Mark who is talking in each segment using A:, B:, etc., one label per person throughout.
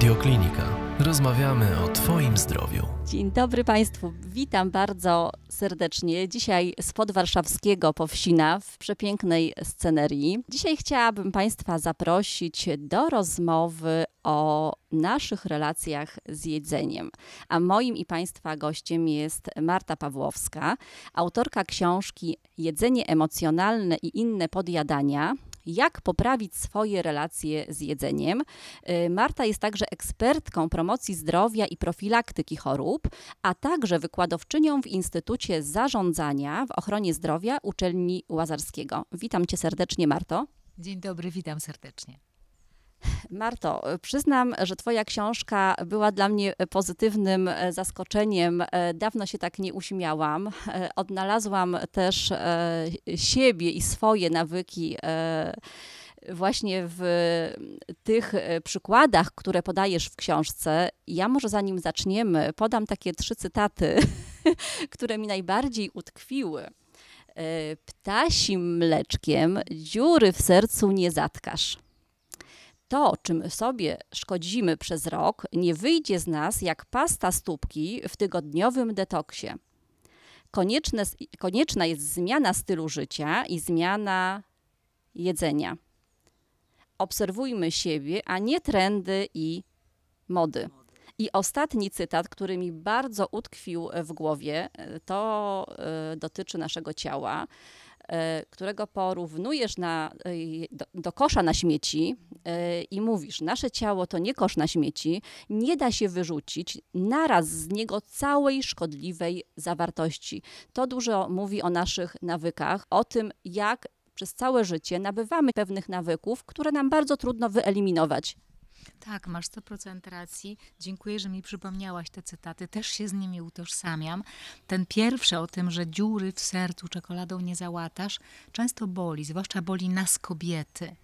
A: Radioklinika. Rozmawiamy o Twoim zdrowiu.
B: Dzień dobry Państwu, witam bardzo serdecznie. Dzisiaj z podwarszawskiego Powsina w przepięknej scenerii. Dzisiaj chciałabym Państwa zaprosić do rozmowy o naszych relacjach z jedzeniem. A moim i Państwa gościem jest Marta Pawłowska, autorka książki Jedzenie emocjonalne i inne podjadania jak poprawić swoje relacje z jedzeniem. Y, Marta jest także ekspertką promocji zdrowia i profilaktyki chorób, a także wykładowczynią w Instytucie Zarządzania w ochronie zdrowia uczelni Łazarskiego. Witam cię serdecznie, Marto.
C: Dzień dobry, witam serdecznie.
B: Marto, przyznam, że Twoja książka była dla mnie pozytywnym e, zaskoczeniem. E, dawno się tak nie uśmiałam. E, odnalazłam też siebie i swoje nawyki właśnie w tych przykładach, które podajesz w książce. Ja może zanim zaczniemy, podam takie trzy cytaty, które mi najbardziej utkwiły. Ptasim mleczkiem dziury w sercu nie zatkasz to, czym sobie szkodzimy przez rok, nie wyjdzie z nas jak pasta stópki w tygodniowym detoksie. Konieczne, konieczna jest zmiana stylu życia i zmiana jedzenia. Obserwujmy siebie, a nie trendy i mody. I ostatni cytat, który mi bardzo utkwił w głowie, to y, dotyczy naszego ciała. E, którego porównujesz na, e, do, do, kosza na śmieci e, i mówisz, nasze ciało to nie kosz na śmieci, nie da się wyrzucić naraz z niego całej szkodliwej zawartości. To dużo mówi o naszych nawykach, o tym, jak przez całe życie nabywamy pewnych nawyków, które nam bardzo trudno wyeliminować.
C: Tak, masz 100% racji. Dziękuję, że mi przypomniałaś te cytaty. Też się z nimi utożsamiam. Ten pierwszy o tym, że dziury w sercu czekoladą nie załatasz, często boli, zwłaszcza boli nas kobiety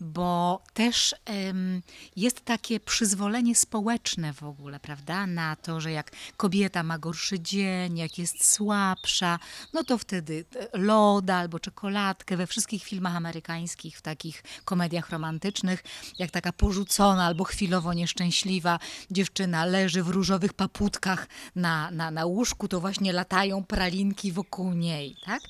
C: bo też um, jest takie przyzwolenie społeczne w ogóle, prawda, na to, że jak kobieta ma gorszy dzień, jak jest słabsza, no to wtedy e, loda albo czekoladkę we wszystkich filmach amerykańskich, w takich komediach romantycznych, jak taka porzucona albo chwilowo nieszczęśliwa dziewczyna leży w różowych paputkach na, na, na łóżku, to właśnie latają pralinki wokół niej, tak?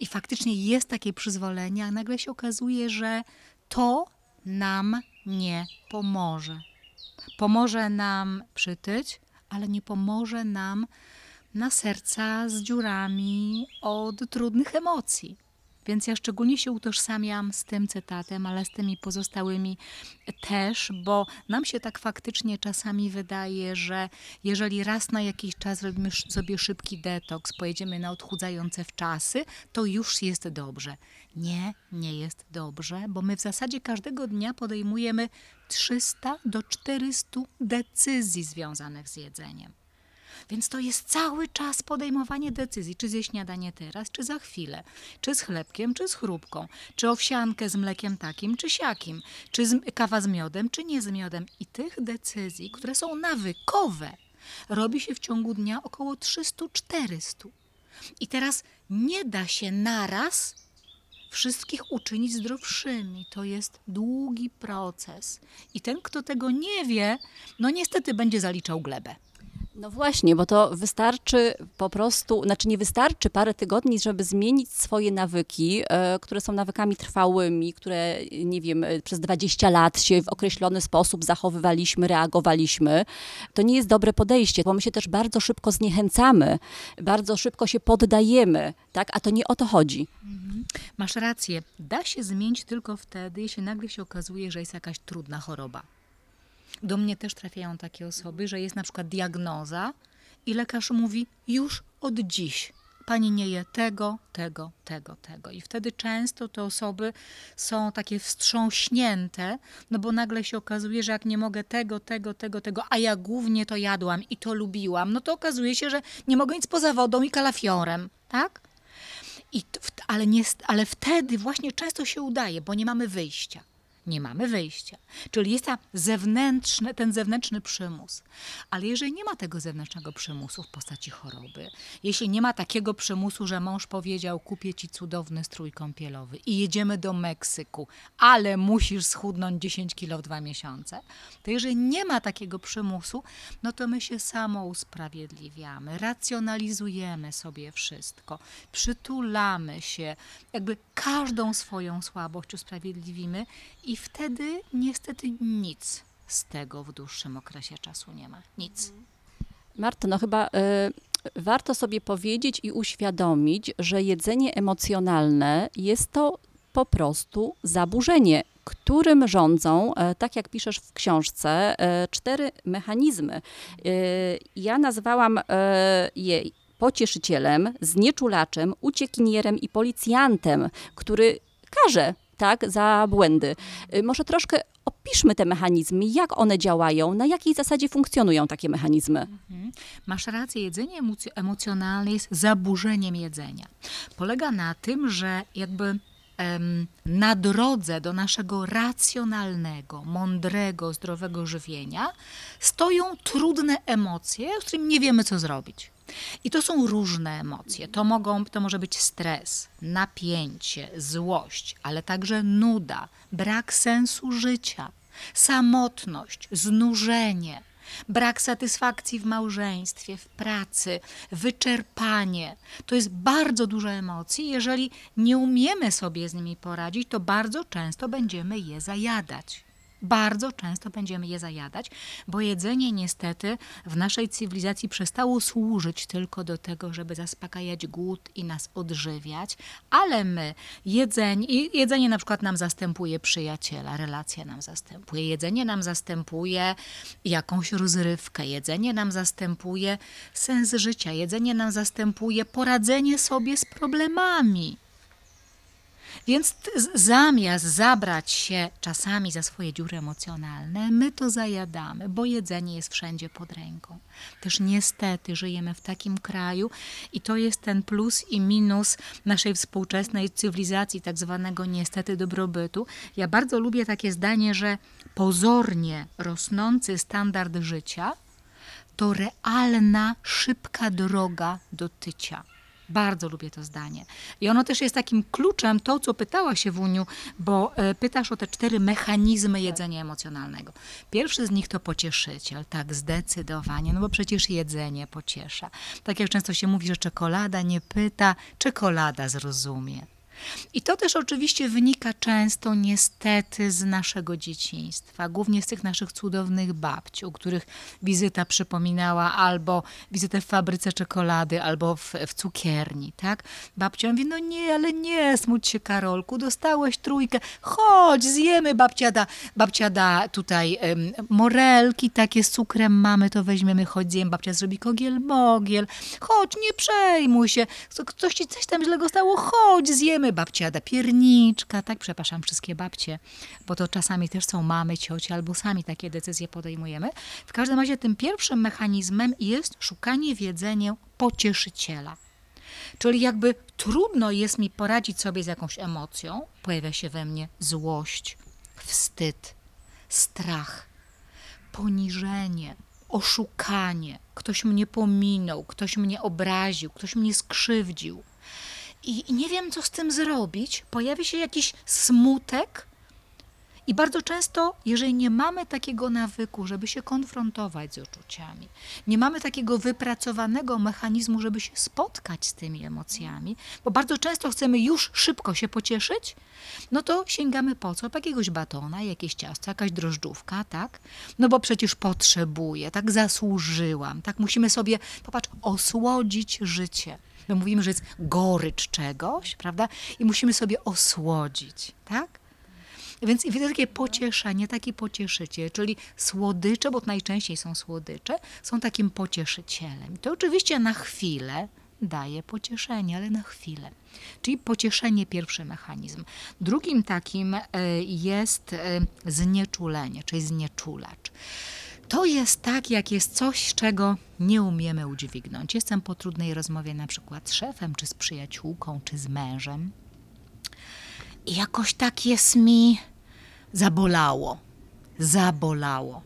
C: I faktycznie jest takie przyzwolenie, a nagle się okazuje, że to nam nie pomoże. Pomoże nam przytyć, ale nie pomoże nam na serca z dziurami od trudnych emocji. Więc ja szczególnie się utożsamiam z tym cytatem, ale z tymi pozostałymi też, bo nam się tak faktycznie czasami wydaje, że jeżeli raz na jakiś czas robimy sobie szybki detoks, pojedziemy na odchudzające wczasy, to już jest dobrze. Nie, nie jest dobrze, bo my w zasadzie każdego dnia podejmujemy 300 do 400 decyzji związanych z jedzeniem. Więc to jest cały czas podejmowanie decyzji, czy zjeść śniadanie teraz, czy za chwilę, czy z chlebkiem, czy z chrupką, czy owsiankę z mlekiem takim, czy siakim, czy z, kawa z miodem, czy nie z miodem. I tych decyzji, które są nawykowe, robi się w ciągu dnia około 300-400. I teraz nie da się naraz wszystkich uczynić zdrowszymi. To jest długi proces. I ten, kto tego nie wie, no niestety będzie zaliczał glebę.
B: No właśnie, bo to wystarczy po prostu, znaczy nie wystarczy parę tygodni, żeby zmienić swoje nawyki, e, które są nawykami trwałymi, które, nie wiem, e, przez 20 lat się w określony sposób zachowywaliśmy, reagowaliśmy. To nie jest dobre podejście, bo my się też bardzo szybko zniechęcamy, bardzo szybko się poddajemy, tak? A to nie o to chodzi. Mhm.
C: Masz rację. Da się zmienić tylko wtedy, jeśli nagle się okazuje, że jest jakaś trudna choroba. Do mnie też trafiają takie osoby, że jest na przykład diagnoza i lekarz mówi już od dziś. Pani nie je tego, tego, tego, tego. I wtedy często te osoby są takie wstrząśnięte, no bo nagle się okazuje, że jak nie mogę tego, tego, tego, tego, a ja głównie to jadłam i to lubiłam, no to okazuje się, że nie mogę nic poza wodą i kalafiorem, tak? I, ale, nie, ale wtedy właśnie często się udaje, bo nie mamy wyjścia nie mamy wyjścia. Czyli jest ta zewnętrzny, ten zewnętrzny przymus. Ale jeżeli nie ma tego zewnętrznego przymusu w postaci choroby, jeśli nie ma takiego przymusu, że mąż powiedział, kupię ci cudowny strój kąpielowy i jedziemy do Meksyku, ale musisz schudnąć 10 kilo w dwa miesiące, to jeżeli nie ma takiego przymusu, no to my się samo usprawiedliwiamy, racjonalizujemy sobie wszystko, przytulamy się, jakby każdą swoją słabość usprawiedliwimy i wtedy niestety nic z tego w dłuższym okresie czasu nie ma. Nic.
B: Marto, no chyba y, warto sobie powiedzieć i uświadomić, że jedzenie emocjonalne jest to po prostu zaburzenie, którym rządzą, e, tak jak piszesz w książce, e, cztery mechanizmy. E, Ja nazwałam je pocieszycielem, znieczulaczem, uciekinierem i policjantem, który karze tak, za błędy. Y, Może troszkę opiszmy te mechanizmy, jak one działają, na jakiej zasadzie funkcjonują takie mechanizmy.
C: Mhm. Masz rację, jedzenie emoc- emocjonalne jest zaburzeniem jedzenia. Polega na tym, że jakby na drodze do naszego racjonalnego, mądrego, zdrowego żywienia stoją trudne emocje, z którymi nie wiemy, co zrobić. I to są różne emocje. To, mogą, to może być stres, napięcie, złość, ale także nuda, brak sensu życia, samotność, znużenie, brak satysfakcji w małżeństwie, w pracy, wyczerpanie. To jest bardzo dużo emocji. Jeżeli nie umiemy sobie z nimi poradzić, to bardzo często będziemy je zajadać. Bardzo często będziemy je zajadać, bo jedzenie niestety w naszej cywilizacji przestało służyć tylko do tego, żeby zaspokajać głód i nas odżywiać, ale my jedzenie, jedzenie na przykład nam zastępuje przyjaciela, relacja nam zastępuje, jedzenie nam zastępuje jakąś rozrywkę, jedzenie nam zastępuje sens życia, jedzenie nam zastępuje poradzenie sobie z problemami. Więc zamiast zabrać się czasami za swoje dziury emocjonalne, my to zajadamy, bo jedzenie jest wszędzie pod ręką. Też niestety żyjemy w takim kraju i to jest ten plus i minus naszej współczesnej cywilizacji, tak zwanego niestety dobrobytu. Ja bardzo lubię takie zdanie, że pozornie rosnący standard życia to realna, szybka droga do tycia. Bardzo lubię to zdanie. I ono też jest takim kluczem, to co pytała się Wuniu, bo e, pytasz o te cztery mechanizmy jedzenia emocjonalnego. Pierwszy z nich to pocieszyciel, tak, zdecydowanie, no bo przecież jedzenie pociesza. Tak jak często się mówi, że czekolada nie pyta, czekolada zrozumie. I to też oczywiście wynika często niestety z naszego dzieciństwa, głównie z tych naszych cudownych babci, u których wizyta przypominała albo wizytę w fabryce czekolady, albo w, w cukierni, tak? Babcia mówi, no nie, ale nie, smuć się Karolku, dostałeś trójkę, chodź, zjemy, babcia da, babcia da tutaj morelki takie z cukrem mamy, to weźmiemy, chodź zjemy, babcia zrobi kogiel mogiel, chodź, nie przejmuj się, Co- coś ci coś tam źle stało, chodź, zjemy, babcia da pierniczka, tak, przepraszam wszystkie babcie, bo to czasami też są mamy, cioci, albo sami takie decyzje podejmujemy. W każdym razie tym pierwszym mechanizmem jest szukanie w jedzeniu pocieszyciela. Czyli jakby trudno jest mi poradzić sobie z jakąś emocją, pojawia się we mnie złość, wstyd, strach, poniżenie, oszukanie, ktoś mnie pominął, ktoś mnie obraził, ktoś mnie skrzywdził. I, nie wiem, co z tym zrobić. Pojawia się jakiś smutek. I bardzo często, jeżeli nie mamy takiego nawyku, żeby się konfrontować z uczuciami, nie mamy takiego wypracowanego mechanizmu, żeby się spotkać z tymi emocjami, bo bardzo często chcemy już szybko się pocieszyć, no to sięgamy po co? Po jakiegoś batona, jakieś ciasto, jakaś drożdżówka, tak? No bo przecież potrzebuję, tak zasłużyłam, tak musimy sobie, popatrz, osłodzić życie. My mówimy, że jest gorycz czegoś, prawda? I musimy sobie osłodzić, tak? Więc widzę takie pocieszenie, taki pocieszyciel, czyli słodycze, bo najczęściej są słodycze, są takim pocieszycielem. To oczywiście na chwilę daje pocieszenie, ale na chwilę. Czyli pocieszenie pierwszy mechanizm. Drugim takim e, jest e, znieczulenie, czyli znieczulacz. To jest tak, jak jest coś, czego nie umiemy udźwignąć. Jestem po trudnej rozmowie na przykład z szefem, czy z przyjaciółką, czy z mężem. I jakoś tak jest mi zabolało. Zabolało.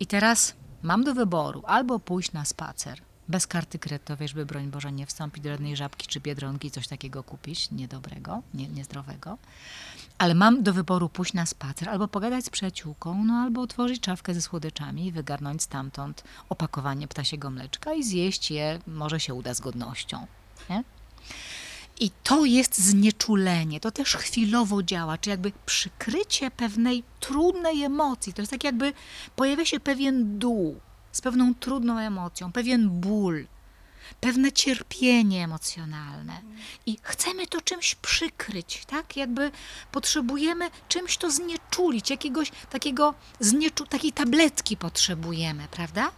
C: I teraz mam do wyboru albo pójść na spacer bez karty kredytowej, żeby broń Boże nie wstąpić do jednej żabki czy biedronki, coś takiego kupić niedobrego, nie, niezdrowego. Ale mam do wyboru pójść na spacer, albo pogadać z przyjaciółką, no albo otworzyć szafkę ze słodyczami wygarnąć stamtąd opakowanie ptasiego mleczka i zjeść je, może się uda z godnością. Nie? I to jest znieczulenie, to też chwilowo działa, czy jakby przykrycie pewnej trudnej emocji. To jest tak jakby pojawia się pewien dół z pewną trudną emocją, pewien ból, pewne cierpienie emocjonalne. I chcemy to czymś przykryć, tak? Jakby potrzebujemy czymś to znieczulić, jakiegoś takiego znieczu- takiej tabletki potrzebujemy, prawda?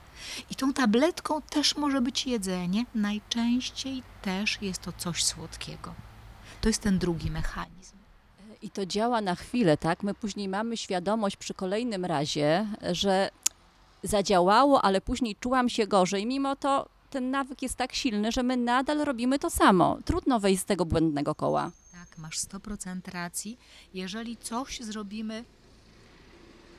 C: I tą tabletką też może być jedzenie, najczęściej też jest to coś słodkiego. To jest ten drugi mechanizm.
B: I to działa na chwilę, tak? My później mamy świadomość przy kolejnym razie, że zadziałało, ale później czułam się gorzej. Mimo to ten nawyk jest tak silny, że my nadal robimy to samo. Trudno wejść z tego błędnego koła.
C: Tak, masz 100% racji. Jeżeli coś zrobimy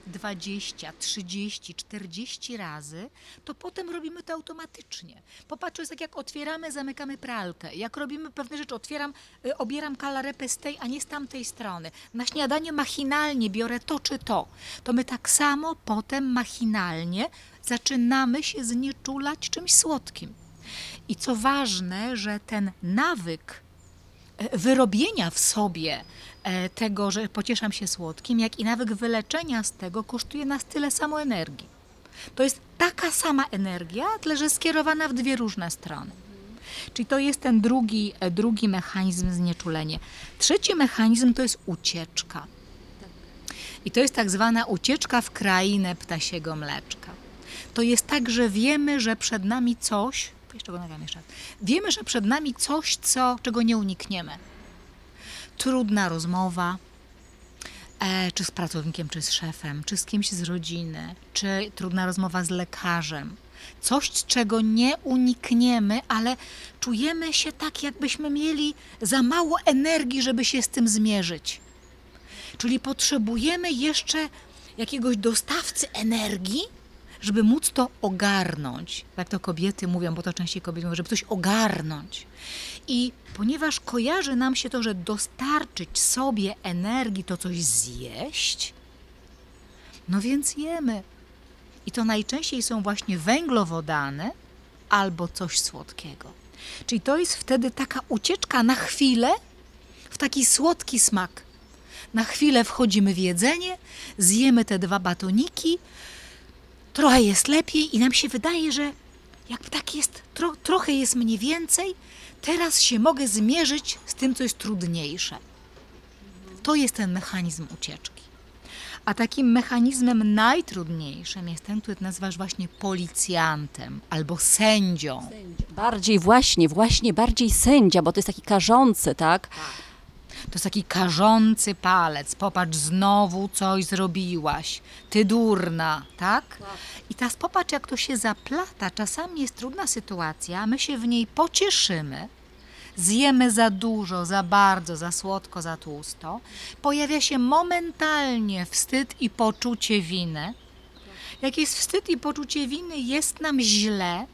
C: 20, 30, 40 razy, to potem robimy to automatycznie. Popatrz, jest tak jak otwieramy, zamykamy pralkę. Jak robimy pewne rzeczy, otwieram, y, obieram kalarepę z tej, a nie z tamtej strony. Na śniadanie machinalnie biorę to czy to. To my tak samo potem machinalnie zaczynamy się znieczulać czymś słodkim. I co ważne, że ten nawyk e, wyrobienia w sobie e, tego, że pocieszam się słodkim, jak i nawyk wyleczenia z tego kosztuje nas tyle samo energii. To jest taka sama energia, tyle że skierowana w dwie różne strony. Czyli to jest ten drugi, e, drugi mechanizm znieczulenie. Trzeci mechanizm to jest ucieczka. I to jest tak zwana ucieczka w krainę ptasiego mleczka. To jest tak, że wiemy, że przed nami coś, jeszcze go nagram jeszcze raz. Wiemy, że przed nami coś, co, czego nie unikniemy. Trudna rozmowa, e, czy z pracownikiem, czy z szefem, czy z kimś z rodziny, czy trudna rozmowa z lekarzem. Coś, czego nie unikniemy, ale czujemy się tak, jakbyśmy mieli za mało energii, żeby się z tym zmierzyć. Czyli potrzebujemy jeszcze jakiegoś dostawcy energii, żeby móc to ogarnąć. Jak to kobiety mówią, bo to częściej kobiety mówią, żeby coś ogarnąć. I ponieważ kojarzy nam się to, że dostarczyć sobie energii, to coś zjeść, no więc jemy. I to najczęściej są właśnie węglowodany albo coś słodkiego. Czyli to jest wtedy taka ucieczka na chwilę w taki słodki smak. Na chwilę wchodzimy w jedzenie, zjemy te dwa batoniki, trochę jest lepiej i nam się wydaje, że jakby tak jest, tro, trochę jest mniej więcej, teraz się mogę zmierzyć z tym, co jest trudniejsze. To jest ten mechanizm ucieczki. A takim mechanizmem najtrudniejszym jest ten, który nazywasz właśnie policjantem albo sędzią.
B: Bardziej właśnie, właśnie bardziej sędzia, bo to jest taki karzący, tak?
C: To jest taki karzący palec. Popatrz, znowu coś zrobiłaś. Ty durna, tak? I teraz popatrz, jak to się zaplata. Czasami jest trudna sytuacja, my się w niej pocieszymy. Zjemy za dużo, za bardzo, za słodko, za tłusto. Pojawia się momentalnie wstyd i poczucie winy. Jak jest wstyd i poczucie winy, jest nam źle,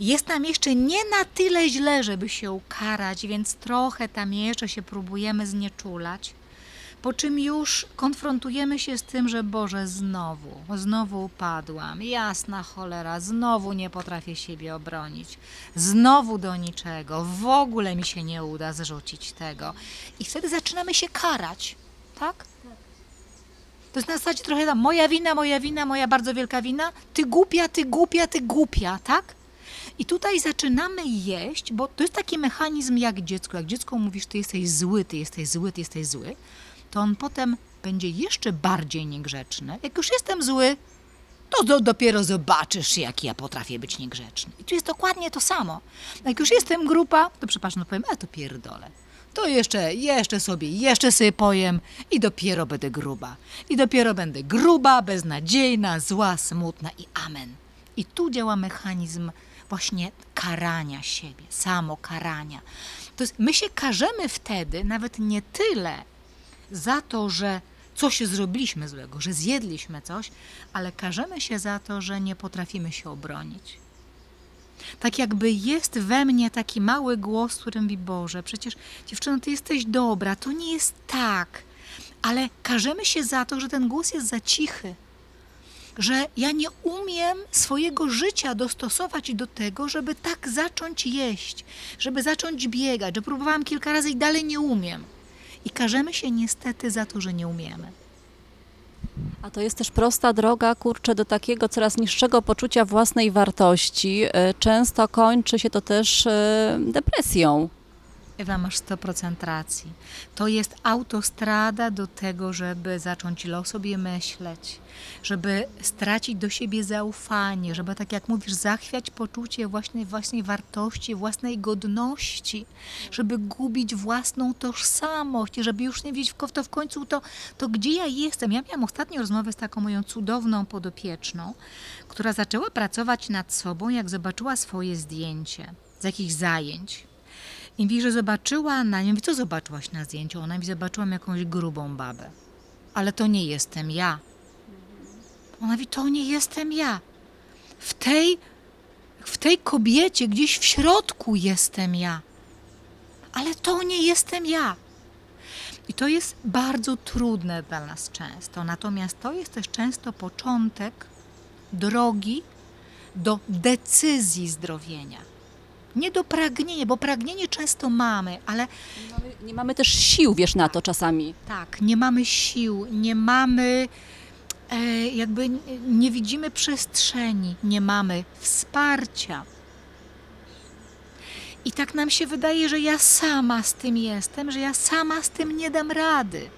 C: jest nam jeszcze nie na tyle źle, żeby się ukarać, więc trochę tam jeszcze się próbujemy znieczulać. Po czym już konfrontujemy się z tym, że Boże, znowu, znowu upadłam, jasna cholera, znowu nie potrafię siebie obronić, znowu do niczego, w ogóle mi się nie uda zrzucić tego. I wtedy zaczynamy się karać, tak? To jest na zasadzie trochę tam, moja wina, moja wina, moja bardzo wielka wina, ty głupia, ty głupia, ty głupia, tak? I tutaj zaczynamy jeść, bo to jest taki mechanizm jak dziecko. Jak dziecko mówisz, ty jesteś zły, ty jesteś zły, ty jesteś zły, to on potem będzie jeszcze bardziej niegrzeczny. Jak już jestem zły, to do, dopiero zobaczysz, jak ja potrafię być niegrzeczny. I tu jest dokładnie to samo. Jak już jestem grupa, to przepraszam, no powiem, a to pierdolę. To jeszcze, jeszcze sobie, jeszcze sobie pojem i dopiero będę gruba. I dopiero będę gruba, beznadziejna, zła, smutna i amen. I tu działa mechanizm właśnie karania siebie, samokarania. To jest, my się karzemy wtedy nawet nie tyle za to, że coś zrobiliśmy złego, że zjedliśmy coś, ale karzemy się za to, że nie potrafimy się obronić. Tak jakby jest we mnie taki mały głos, który mówi, Boże, przecież dziewczyno, ty jesteś dobra, to nie jest tak. Ale karzemy się za to, że ten głos jest za cichy. Że ja nie umiem swojego życia dostosować do tego, żeby tak zacząć jeść, żeby zacząć biegać, że próbowałam kilka razy i dalej nie umiem. I karzemy się niestety za to, że nie umiemy.
B: A to jest też prosta droga, kurczę, do takiego coraz niższego poczucia własnej wartości. E, Często kończy się to też e, depresją.
C: Ewa, masz 100% racji. To jest autostrada do tego, żeby zacząć o sobie myśleć, żeby stracić do siebie zaufanie, żeby, tak jak mówisz, zachwiać poczucie własnej, własnej wartości, własnej godności, żeby gubić własną tożsamość, żeby już nie wiedzieć w to w końcu to, to gdzie ja jestem. Ja miałam ostatnio rozmowę z taką moją cudowną podopieczną, która zaczęła pracować nad sobą, jak zobaczyła swoje zdjęcie z jakichś zajęć. I mówi, że zobaczyła na nim, mówi, co zobaczyłaś na zdjęciu? Ona mówi, zobaczyłam jakąś grubą babę. Ale to nie jestem ja. Ona mówi, to nie jestem ja. W tej, w tej kobiecie gdzieś w środku jestem ja. Ale to nie jestem ja. I to jest bardzo trudne dla nas często. Natomiast to jest też często początek drogi do decyzji zdrowienia. Nie do pragnienia, bo pragnienie często mamy, ale
B: Nie mamy, nie mamy też sił, wiesz, na to czasami.
C: tak, nie mamy sił, nie mamy, e, jakby n- nie widzimy przestrzeni, nie mamy wsparcia. I tak nam się wydaje, że ja sama z tym jestem, że ja sama z tym nie dam rady.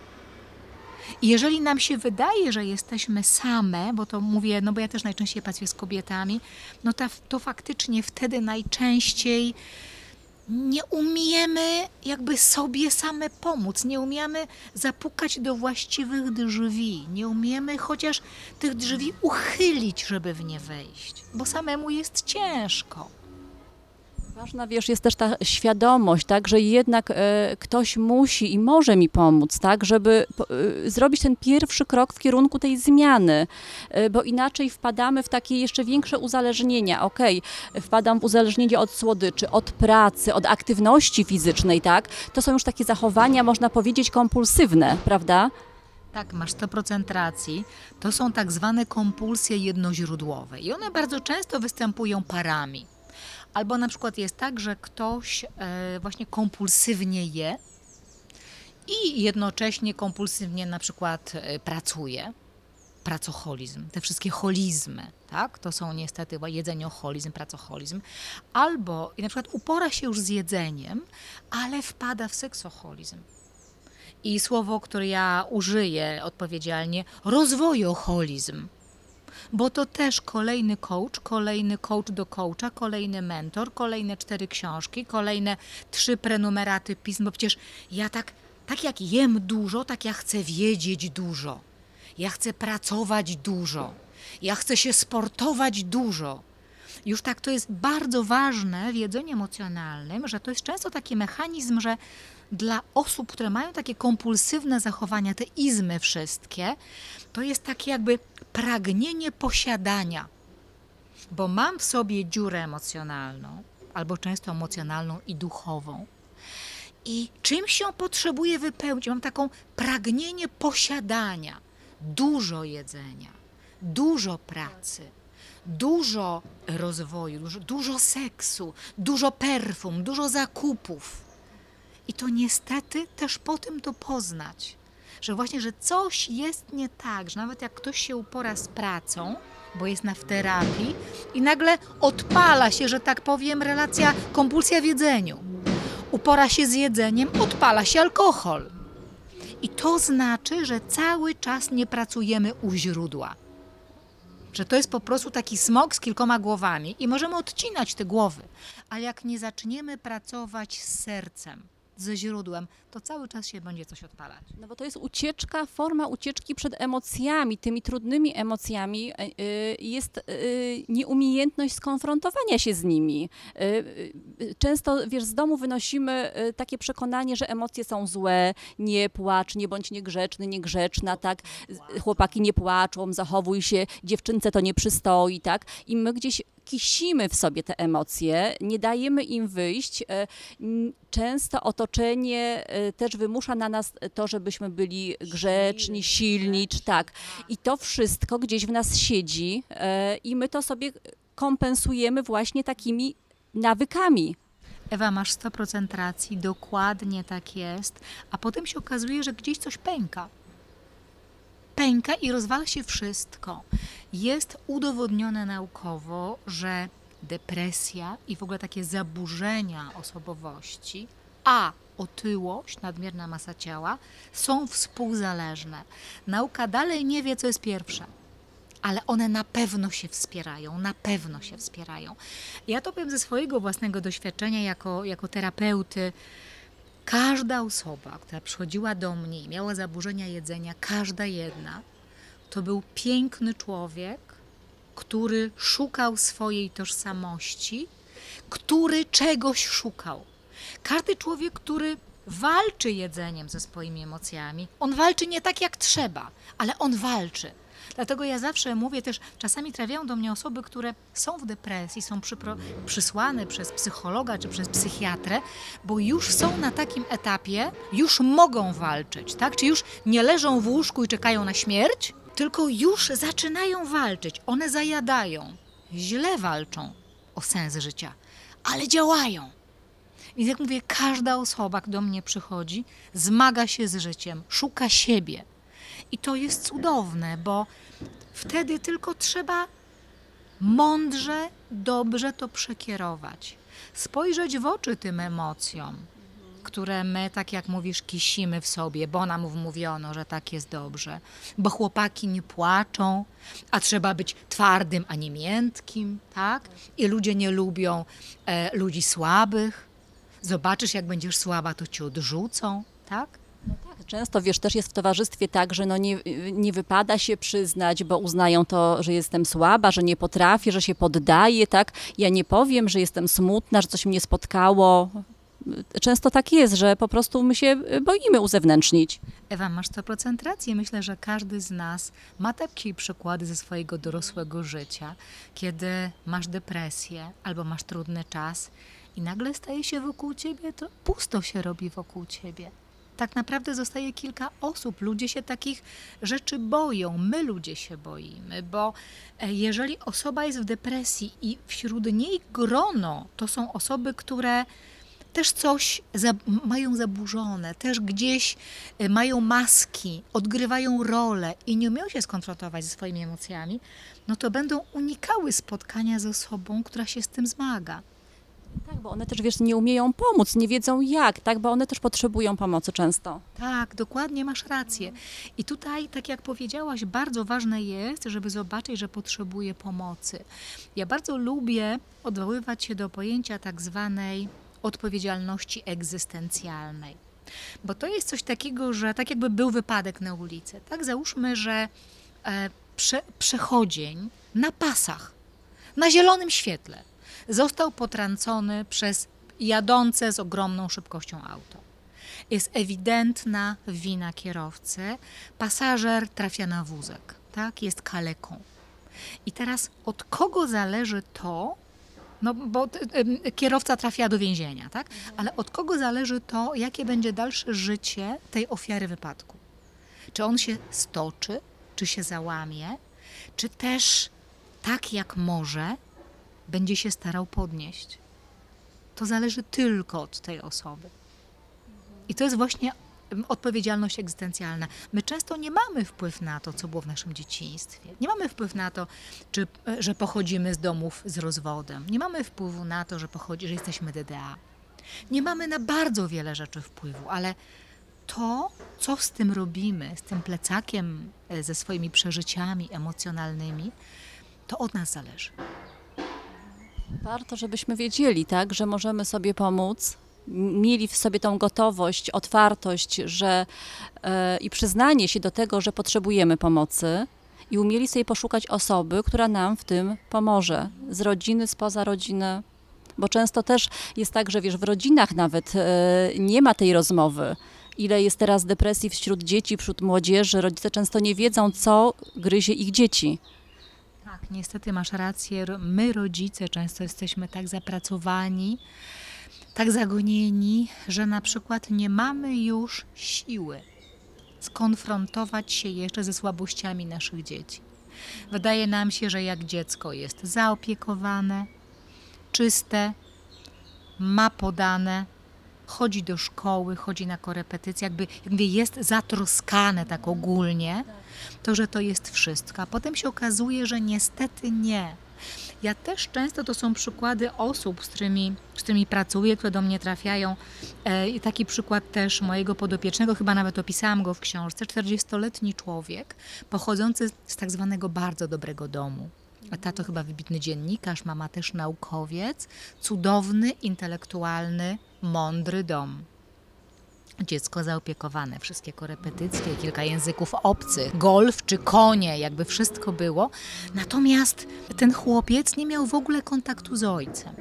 C: I jeżeli nam się wydaje, że jesteśmy same, bo to mówię, no bo ja też najczęściej pracuję z kobietami, no to, to faktycznie wtedy najczęściej nie umiemy jakby sobie same pomóc, nie umiemy zapukać do właściwych drzwi, nie umiemy chociaż tych drzwi uchylić, żeby w nie wejść, bo samemu jest ciężko.
B: Ważna, wiesz, jest też ta świadomość, tak, że jednak e, ktoś musi i może mi pomóc, tak, żeby e, zrobić ten pierwszy krok w kierunku tej zmiany, e, bo inaczej wpadamy w takie jeszcze większe uzależnienia. Okej, wpadam w uzależnienie od słodyczy, od pracy, od aktywności fizycznej, tak, to są już takie zachowania, można powiedzieć, kompulsywne, prawda?
C: Tak, masz 100% racji. To są tak zwane kompulsje jednoźródłowe i one bardzo często występują parami. Albo na przykład jest tak, że ktoś e, właśnie kompulsywnie je i jednocześnie kompulsywnie na przykład e, pracuje. Pracoholizm, te wszystkie holizmy, tak? To są niestety jedzenioholizm, pracoholizm. Albo i na przykład upora się już z jedzeniem, ale wpada w seksoholizm. I słowo, które ja użyję odpowiedzialnie, rozwojoholizm. Bo to też kolejny coach, kolejny coach do coacha, kolejny mentor, kolejne cztery książki, kolejne trzy prenumeraty pism, bo przecież ja tak, tak jak jem dużo, tak ja chcę wiedzieć dużo. Ja chcę pracować dużo. Ja chcę się sportować dużo. Już tak to jest bardzo ważne w jedzeniu emocjonalnym, że to jest często taki mechanizm, że dla osób, które mają takie kompulsywne zachowania, te izmy wszystkie, to jest takie jakby pragnienie posiadania. Bo mam w sobie dziurę emocjonalną, albo często emocjonalną i duchową. I czymś ją potrzebuję wypełnić. Mam taką pragnienie posiadania, dużo jedzenia, dużo pracy, dużo rozwoju, dużo, dużo seksu, dużo perfum, dużo zakupów. I to niestety też po tym to poznać, że właśnie, że coś jest nie tak, że nawet jak ktoś się upora z pracą, bo jest na w terapii i nagle odpala się, że tak powiem, relacja, kompulsja w jedzeniu. Upora się z jedzeniem, odpala się alkohol. I to znaczy, że cały czas nie pracujemy u źródła. Że to jest po prostu taki smok z kilkoma głowami i możemy odcinać te głowy. Ale jak nie zaczniemy pracować z sercem, ze źródłem, to cały czas się będzie coś odpalać.
B: No bo to jest ucieczka, forma ucieczki przed emocjami, tymi trudnymi emocjami. e, y, Jest y, nieumiejętność skonfrontowania się z nimi. Często, wiesz, z domu wynosimy takie przekonanie, że emocje są złe, nie płacz, nie bądź niegrzeczny, niegrzeczna, tak? Chłopaki nie płaczą, zachowuj się, dziewczynce to nie przystoi, tak? I my gdzieś kisimy w sobie te emocje, nie dajemy im wyjść. E, Często otoczenie e, też wymusza na nas to, żebyśmy byli grzeczni, silni, czy tak. I to wszystko gdzieś w nas siedzi e, i my to sobie kompensujemy właśnie takimi nawykami.
C: Ewa, masz 100% racji, dokładnie tak jest, a potem się okazuje, że gdzieś coś pęka. Pęka i rozwala się wszystko. Jest udowodnione naukowo, że depresja i w ogóle takie zaburzenia osobowości, a otyłość, nadmierna masa ciała, są współzależne. Nauka dalej nie wie, co jest pierwsze ale one na pewno się wspierają, na pewno się wspierają. Ja to powiem ze swojego własnego doświadczenia jako, jako terapeuty. Każda osoba, która przychodziła do mnie i miała zaburzenia jedzenia, każda jedna, to był piękny człowiek, który szukał swojej tożsamości, który czegoś szukał. Każdy człowiek, który walczy jedzeniem ze swoimi emocjami, on walczy nie tak jak trzeba, ale on walczy. Dlatego ja zawsze mówię też, czasami trafiają do mnie osoby, które są w depresji, są przysłane przez psychologa czy przez psychiatrę, bo już są na takim etapie, już mogą walczyć, tak? Czy już nie leżą w łóżku i czekają na śmierć, tylko już zaczynają walczyć. One zajadają, źle walczą o sens życia, ale działają. Więc jak mówię, każda osoba, która do mnie przychodzi, zmaga się z życiem, szuka siebie. I to jest cudowne, bo wtedy tylko trzeba mądrze, dobrze to przekierować. Spojrzeć w oczy tym emocjom, które my, tak jak mówisz, kisimy w sobie, bo nam wmówiono, że tak jest dobrze. Bo chłopaki nie płaczą, a trzeba być twardym, a nie miętkim, tak? I ludzie nie lubią e, ludzi słabych. Zobaczysz, jak będziesz słaba, to cię odrzucą, tak?
B: Często, wiesz, też jest w towarzystwie tak, że no nie, nie wypada się przyznać, bo uznają to, że jestem słaba, że nie potrafię, że się poddaję, tak? Ja nie powiem, że jestem smutna, że coś mnie spotkało. Często tak jest, że po prostu my się boimy uzewnętrznić.
C: Ewa, masz 100% racji. Myślę, że każdy z nas ma takie przykłady ze swojego dorosłego życia, kiedy masz depresję albo masz trudny czas i nagle staje się wokół ciebie, to pusto się robi wokół ciebie. Tak naprawdę zostaje kilka osób. Ludzie się takich rzeczy boją. My ludzie się boimy, bo e, jeżeli osoba jest w depresji i wśród niej grono, to są osoby, które też coś za, mają zaburzone, też gdzieś y, mają maski, odgrywają rolę i nie umieją się skonfrontować ze swoimi emocjami, no to będą unikały spotkania z osobą, która się z tym zmaga.
B: Tak, bo one też, wiesz, nie umieją pomóc, nie wiedzą jak, tak, bo one też potrzebują pomocy często.
C: Tak, dokładnie masz rację. I tutaj, tak jak powiedziałaś, bardzo ważne jest, żeby zobaczyć, że potrzebuje pomocy. Ja bardzo lubię odwoływać się do pojęcia tak zwanej odpowiedzialności egzystencjalnej. Bo to jest coś takiego, że tak jakby był wypadek na ulicy. Tak, załóżmy, że e, prze, przechodzień na pasach, na zielonym świetle, został potrącony przez jadące z ogromną szybkością auto. Jest ewidentna wina kierowcy. Pasażer trafia na wózek, tak? Jest kaleką. I teraz od kogo zależy to, no bo y, y, kierowca trafia do więzienia, tak? Ale od kogo zależy to, jakie będzie dalsze życie tej ofiary wypadku? Czy on się stoczy, czy się załamie, czy też tak jak może będzie się starał podnieść? To zależy tylko od tej osoby. I to jest właśnie odpowiedzialność egzystencjalna. My często nie mamy wpływ na to, co było w naszym dzieciństwie. Nie mamy wpływ na to, czy, e, że pochodzimy z domów z rozwodem. Nie mamy wpływu na to, że, pochodzi, że jesteśmy DDA. Nie mamy na bardzo wiele rzeczy wpływu, ale to, co z tym robimy, z tym plecakiem, e, ze swoimi przeżyciami emocjonalnymi, to od nas zależy.
B: Warto, żebyśmy wiedzieli, tak, że możemy sobie pomóc mieli w sobie tą gotowość, otwartość, że e, i przyznanie się do tego, że potrzebujemy pomocy i umieli sobie poszukać osoby, która nam w tym pomoże, z rodziny, spoza rodziny. Bo często też jest tak, że wiesz, w rodzinach nawet e, nie ma tej rozmowy. Ile jest teraz depresji wśród dzieci, wśród młodzieży, rodzice często nie wiedzą, co gryzie ich dzieci.
C: Tak, niestety masz rację. My, rodzice, często jesteśmy tak zapracowani, tak zagonieni, że na przykład nie mamy już siły skonfrontować się jeszcze ze słabościami naszych dzieci. Wydaje nam się, że jak dziecko jest zaopiekowane, czyste, ma podane, chodzi do szkoły, chodzi na korepetycje, jakby, jakby jest zatroskane tak ogólnie, to że to jest wszystko. A potem się okazuje, że niestety nie. Ja też często to są przykłady osób, z którymi, z którymi pracuję, które do mnie trafiają. E, I taki przykład też mojego podopiecznego, chyba nawet opisałam go w książce. 40-letni człowiek pochodzący z tak zwanego bardzo dobrego domu. A tato chyba wybitny dziennikarz, mama też naukowiec. Cudowny, intelektualny, mądry dom. Dziecko zaopiekowane, wszystkie korepetycje, kilka języków obcych, golf czy konie, jakby wszystko było. Natomiast ten chłopiec nie miał w ogóle kontaktu z ojcem.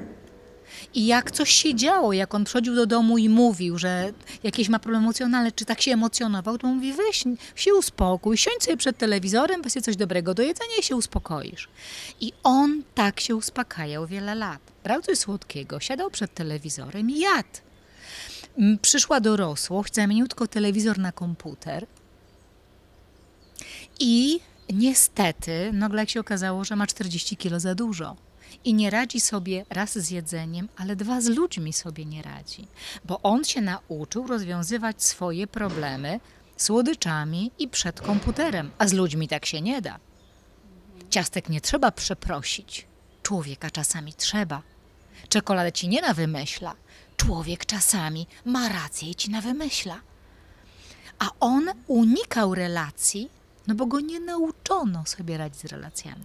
C: I jak coś się działo, jak on przychodził do domu i mówił, że jakieś ma problem emocjonalny, czy tak się emocjonował, to mówi, weź się uspokój, siądź sobie przed telewizorem, weź coś dobrego do jedzenia i się uspokoisz. I on tak się uspokajał wiele lat. Brał coś słodkiego, siadał przed telewizorem i jadł. Przyszła dorosłość, zamienił tylko telewizor na komputer i niestety nagle jak się okazało, że ma 40 kilo za dużo. I nie radzi sobie raz z jedzeniem, ale dwa z ludźmi sobie nie radzi. Bo on się nauczył rozwiązywać swoje problemy słodyczami i przed komputerem, a z ludźmi tak się nie da. Ciastek nie trzeba przeprosić. Człowieka czasami trzeba. Czekoladę ci nie nawymyśla. Człowiek czasami ma rację i ci nawymyśla. A on unikał relacji, no bo go nie nauczono sobie radzić z relacjami.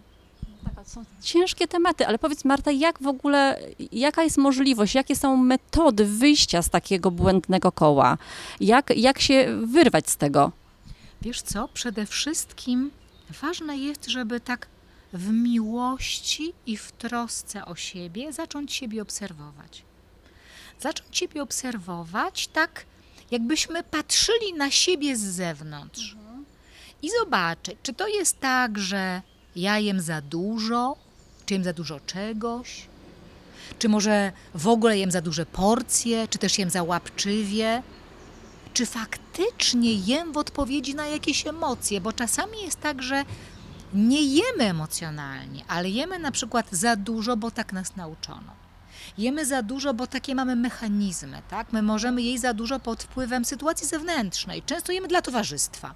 B: Tak, są ciężkie tematy, ale powiedz Marta, jak w ogóle, jaka jest możliwość, jakie są metody wyjścia z takiego błędnego koła? Jak, jak się wyrwać z tego?
C: Wiesz co? Przede wszystkim ważne jest, żeby tak w miłości i w trosce o siebie zacząć siebie obserwować. Zacząć siebie obserwować tak, jakbyśmy patrzyli na siebie z zewnątrz i zobaczyć, czy to jest tak, że ja jem za dużo, czy jem za dużo czegoś, czy może w ogóle jem za duże porcje, czy też jem za łapczywie, czy faktycznie jem w odpowiedzi na jakieś emocje, bo czasami jest tak, że nie jemy emocjonalnie, ale jemy na przykład za dużo, bo tak nas nauczono. Jemy za dużo, bo takie mamy mechanizmy, tak? My możemy jeść za dużo pod wpływem sytuacji zewnętrznej. Często jemy dla towarzystwa.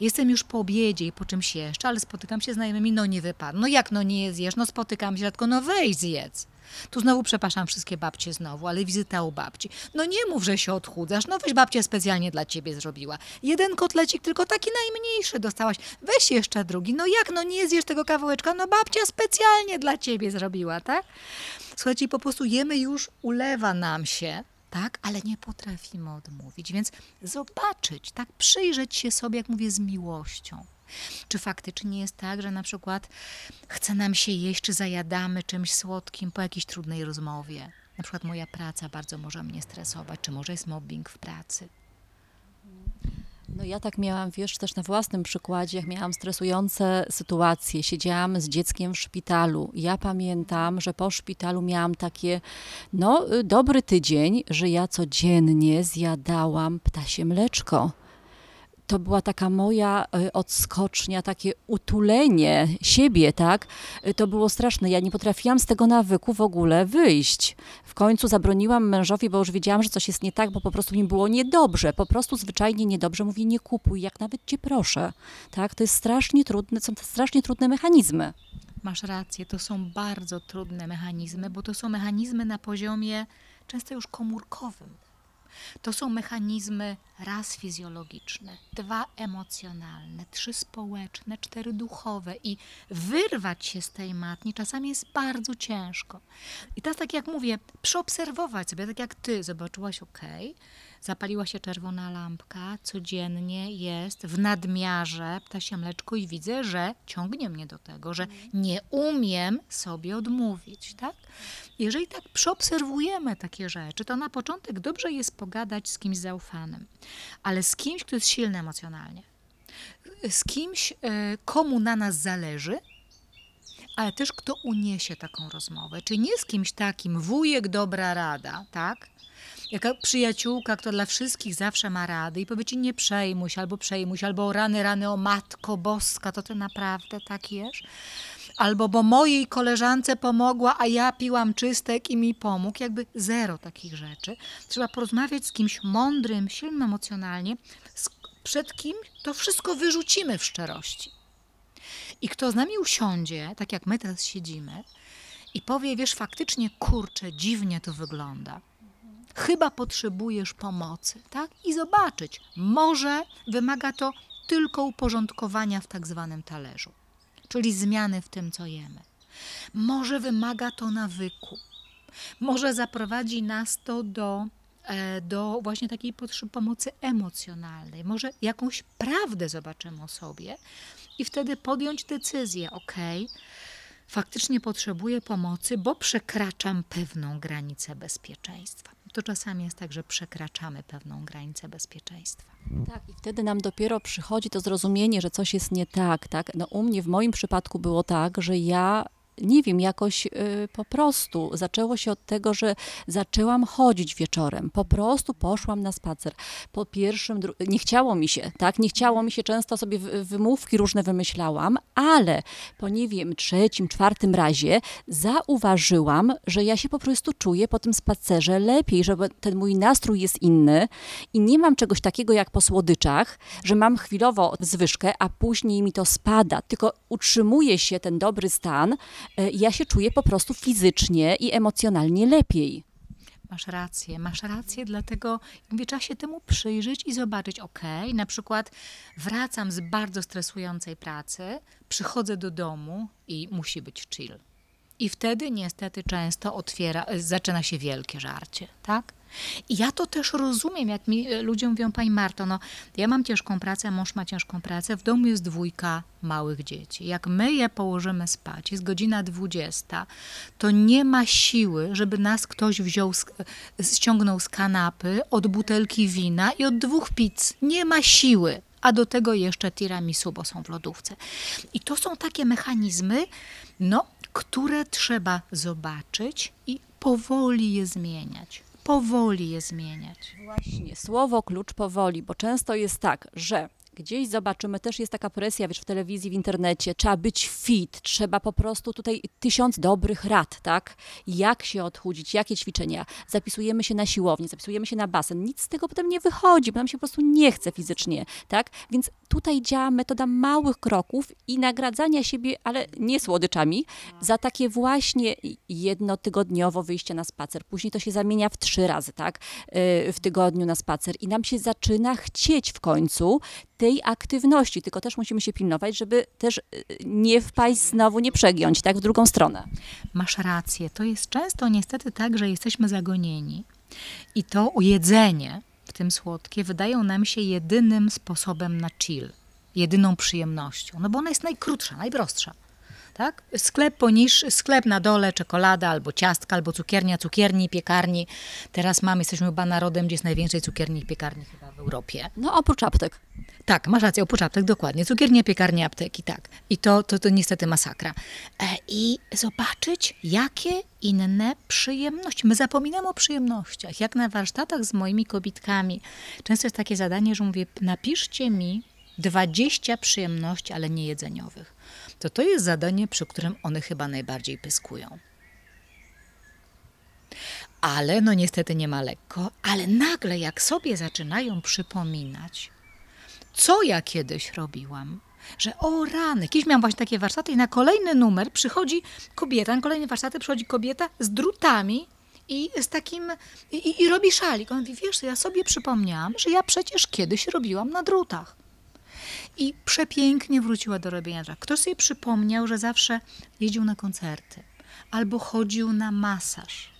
C: Jestem już po obiedzie i po czymś jeszcze, ale spotykam się z znajomymi, no nie wypadł. No jak no nie zjesz? No spotykam się, tylko no weź zjedz. Tu znowu przepraszam wszystkie babcie znowu, ale wizyta u babci. No nie mów, że się odchudzasz, no weź babcia specjalnie dla ciebie zrobiła. Jeden kotlecik, tylko taki najmniejszy dostałaś. Weź jeszcze drugi. No jak, no nie zjesz tego kawałeczka? No babcia specjalnie dla ciebie zrobiła, tak? Słuchajcie, po prostu jemy już, ulewa nam się, tak? Ale nie potrafimy odmówić, więc zobaczyć, tak? Przyjrzeć się sobie, jak mówię, z miłością. Czy faktycznie jest tak, że na przykład chce nam się jeść, czy zajadamy czymś słodkim po jakiejś trudnej rozmowie? Na przykład moja praca bardzo może mnie stresować, czy może jest mobbing w pracy.
B: No ja tak miałam, wiesz, też na własnym przykładzie, jak miałam stresujące sytuacje, siedziałam z dzieckiem w szpitalu. Ja pamiętam, że po szpitalu miałam takie, no, y, dobry tydzień, że ja codziennie zjadałam ptasie mleczko. To była taka moja y, odskocznia, takie utulenie siebie, tak? Y, To było straszne. Ja nie potrafiłam z tego nawyku w ogóle wyjść. W końcu zabroniłam mężowi, bo już wiedziałam, że coś jest nie tak, bo po prostu mi było niedobrze. Po prostu zwyczajnie niedobrze. Mówię, nie kupuj, jak nawet cię proszę. Tak? To jest strasznie trudne, są to strasznie trudne mechanizmy.
C: Masz rację, to są bardzo trudne mechanizmy, bo to są mechanizmy na poziomie często już komórkowym. To są mechanizmy raz fizjologiczne, dwa emocjonalne, trzy społeczne, cztery duchowe i wyrwać się z tej matni czasami jest bardzo ciężko. I teraz tak jak mówię, przeobserwować sobie, tak jak ty zobaczyłaś, ok, zapaliła się czerwona lampka, codziennie jest w nadmiarze ptasie mleczko i widzę, że ciągnie mnie do tego, że nie umiem sobie odmówić, tak? Jeżeli tak przeobserwujemy takie rzeczy, to na początek dobrze jest pogadać z kimś zaufanym, ale z kimś, kto jest silny emocjonalnie. Z kimś, e, komu na nas zależy, ale też kto uniesie taką rozmowę. Czyli nie z kimś takim, wujek, dobra rada, tak? Jaka przyjaciółka, która dla wszystkich zawsze ma rady i powie ci nie przejmuj się, albo przejmuj się, albo rany, rany, o matko boska, to ty naprawdę tak jesz? Albo bo mojej koleżance pomogła, a ja piłam czystek i mi pomógł. Jakby zero takich rzeczy. Trzeba porozmawiać z kimś mądrym, silnym emocjonalnie, przed kim to wszystko wyrzucimy w szczerości. I kto z nami usiądzie, tak jak my teraz siedzimy, i powie, wiesz, faktycznie, kurczę, dziwnie to wygląda. Chyba potrzebujesz pomocy, tak? I zobaczyć, może wymaga to tylko uporządkowania w tak zwanym talerzu, czyli zmiany w tym, co jemy. Może wymaga to nawyku. Może zaprowadzi nas to do, e, do właśnie takiej potrzeby pomocy emocjonalnej. Może jakąś prawdę zobaczymy o sobie i wtedy podjąć decyzję, ok, faktycznie potrzebuję pomocy, bo przekraczam pewną granicę bezpieczeństwa. To czasami jest tak, że przekraczamy pewną granicę bezpieczeństwa.
B: Tak, i wtedy nam dopiero przychodzi to zrozumienie, że coś jest nie tak, tak? No u mnie w moim przypadku było tak, że ja nie wiem, jakoś y, po prostu zaczęło się od tego, że zaczęłam chodzić wieczorem. Po prostu poszłam na spacer. Po pierwszym, nie chciało mi się, tak? Nie chciało mi się, często sobie wy- wymówki różne wymyślałam, ale po nie wiem, trzecim, czwartym razie zauważyłam, że ja się po prostu czuję po tym spacerze lepiej, że ten mój nastrój jest inny i nie mam czegoś takiego jak po słodyczach, że mam chwilowo zwyżkę, a później mi to spada, tylko utrzymuje się ten dobry stan, ja się czuję po prostu fizycznie i emocjonalnie lepiej.
C: Masz rację, masz rację, dlatego mówię, trzeba się temu przyjrzeć i zobaczyć, ok, na przykład wracam z bardzo stresującej pracy, przychodzę do domu i musi być chill. I wtedy niestety często otwiera, zaczyna się wielkie żarcie, tak? I ja to też rozumiem, jak mi e, ludzie mówią, pani Marto, no ja mam ciężką pracę, mąż ma ciężką pracę, w domu jest dwójka małych dzieci. Jak my je położymy spać, jest godzina 20, to nie ma siły, żeby nas ktoś wziął, z, ściągnął z kanapy od butelki wina i od dwóch pizz. Nie ma siły. A do tego jeszcze tiramisu, bo są w lodówce. I to są takie mechanizmy, no, które trzeba zobaczyć i powoli je zmieniać powoli je zmieniać.
B: Właśnie, słowo klucz powoli, bo często jest tak, że gdzieś zobaczymy, też jest taka presja, wiesz, w telewizji, w internecie, trzeba być fit, trzeba po prostu tutaj tysiąc dobrych rad, tak? Jak się odchudzić, jakie ćwiczenia. Zapisujemy się na siłownię, zapisujemy się na basen. Nic z tego potem nie wychodzi, bo nam się po prostu nie chce fizycznie, tak? Więc tutaj działa metoda małych kroków i nagradzania siebie, ale nie słodyczami, za takie właśnie jednotygodniowo wyjście na spacer. Później to się zamienia w trzy razy, tak? Yy, w tygodniu na spacer i nam się zaczyna chcieć w końcu tej aktywności, tylko też musimy się pilnować, żeby też yy, nie wpaść znowu, nie przegiąć, tak? W drugą stronę.
C: Masz rację. To jest często niestety tak, że jesteśmy zagonieni i to jedzenie, w tym słodkie, wydają nam się jedynym sposobem na chill, jedyną przyjemnością, no bo ona jest najkrótsza, najprostsza. Tak? Sklep poniższy, sklep na dole, czekolada albo ciastka, albo cukiernia, cukierni, piekarni. Teraz mamy, jesteśmy chyba narodem, gdzie jest najwięcej cukierni i piekarni chyba w Europie.
B: No oprócz aptek.
C: Tak, masz rację, oprócz aptek, dokładnie. Cukiernie, piekarnie, apteki, tak. I to, to, to niestety masakra. E, I zobaczyć, jakie inne przyjemności. My zapominamy o przyjemnościach. Jak na warsztatach z moimi kobitkami, często jest takie zadanie, że mówię, napiszcie mi 20 przyjemności, ale nie jedzeniowych. To to jest zadanie, przy którym one chyba najbardziej pyskują. Ale no niestety nie ma lekko, ale nagle jak sobie zaczynają przypominać, co ja kiedyś robiłam, że o rany, kiedyś miałam właśnie takie warsztaty i na kolejny numer przychodzi kobieta, na kolejne warsztaty przychodzi kobieta z drutami I z takim, i, i robi szalik. On mówi, wiesz, ja sobie przypomniałam, że ja przecież kiedyś robiłam na drutach. I przepięknie wróciła do robienia drutach. Kto sobie przypomniał, że zawsze jeździł na koncerty, albo chodził na masaż,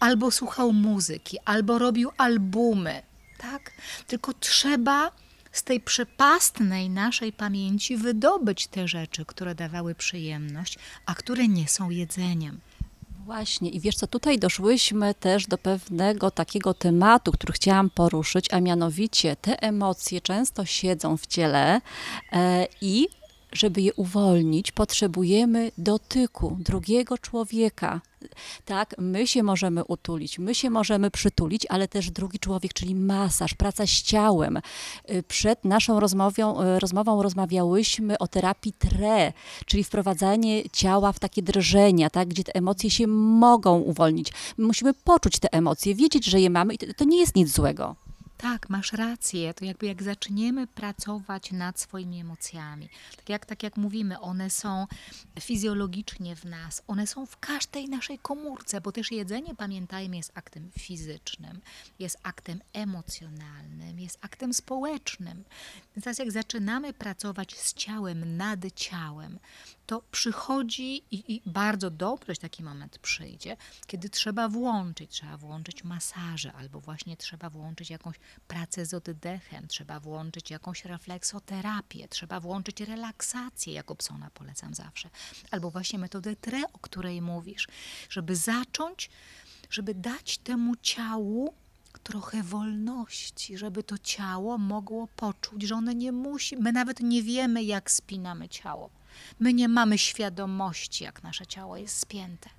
C: albo słuchał muzyki, albo robił albumy, tak? Tylko trzeba z tej przepastnej naszej pamięci wydobyć te rzeczy, które dawały przyjemność, a które nie są jedzeniem.
B: Właśnie, i wiesz co, tutaj doszłyśmy też do pewnego takiego tematu, który chciałam poruszyć, a mianowicie te emocje często siedzą w ciele e, i żeby je uwolnić, potrzebujemy dotyku drugiego człowieka. Tak, my się możemy utulić, my się możemy przytulić, ale też drugi człowiek, czyli masaż, praca z ciałem. Y, Przed naszą rozmową, y, rozmową rozmawiałyśmy o terapii TRE, czyli wprowadzanie ciała w takie drżenia, tak, gdzie te emocje się mogą uwolnić. My musimy poczuć te emocje, wiedzieć, że je mamy i to, to nie jest nic złego.
C: Tak, masz rację. To jakby jak zaczniemy pracować nad swoimi emocjami, tak jak, tak jak mówimy, one są fizjologicznie w nas, one są w każdej naszej komórce, bo też jedzenie, pamiętajmy, jest aktem fizycznym, jest aktem emocjonalnym, jest aktem społecznym. Więc teraz jak zaczynamy pracować z ciałem, nad ciałem, to przychodzi i, i bardzo dobrze taki moment przyjdzie, kiedy trzeba włączyć, trzeba włączyć masaże, albo właśnie trzeba włączyć jakąś pracę z oddechem, trzeba włączyć jakąś refleksoterapię, trzeba włączyć relaksację, jako psona polecam zawsze, albo właśnie metodę TRE, o której mówisz, żeby zacząć, żeby dać temu ciału trochę wolności, żeby to ciało mogło poczuć, że ono nie musi, my nawet nie wiemy, jak spinamy ciało. My nie mamy świadomości, jak nasze ciało jest spięte.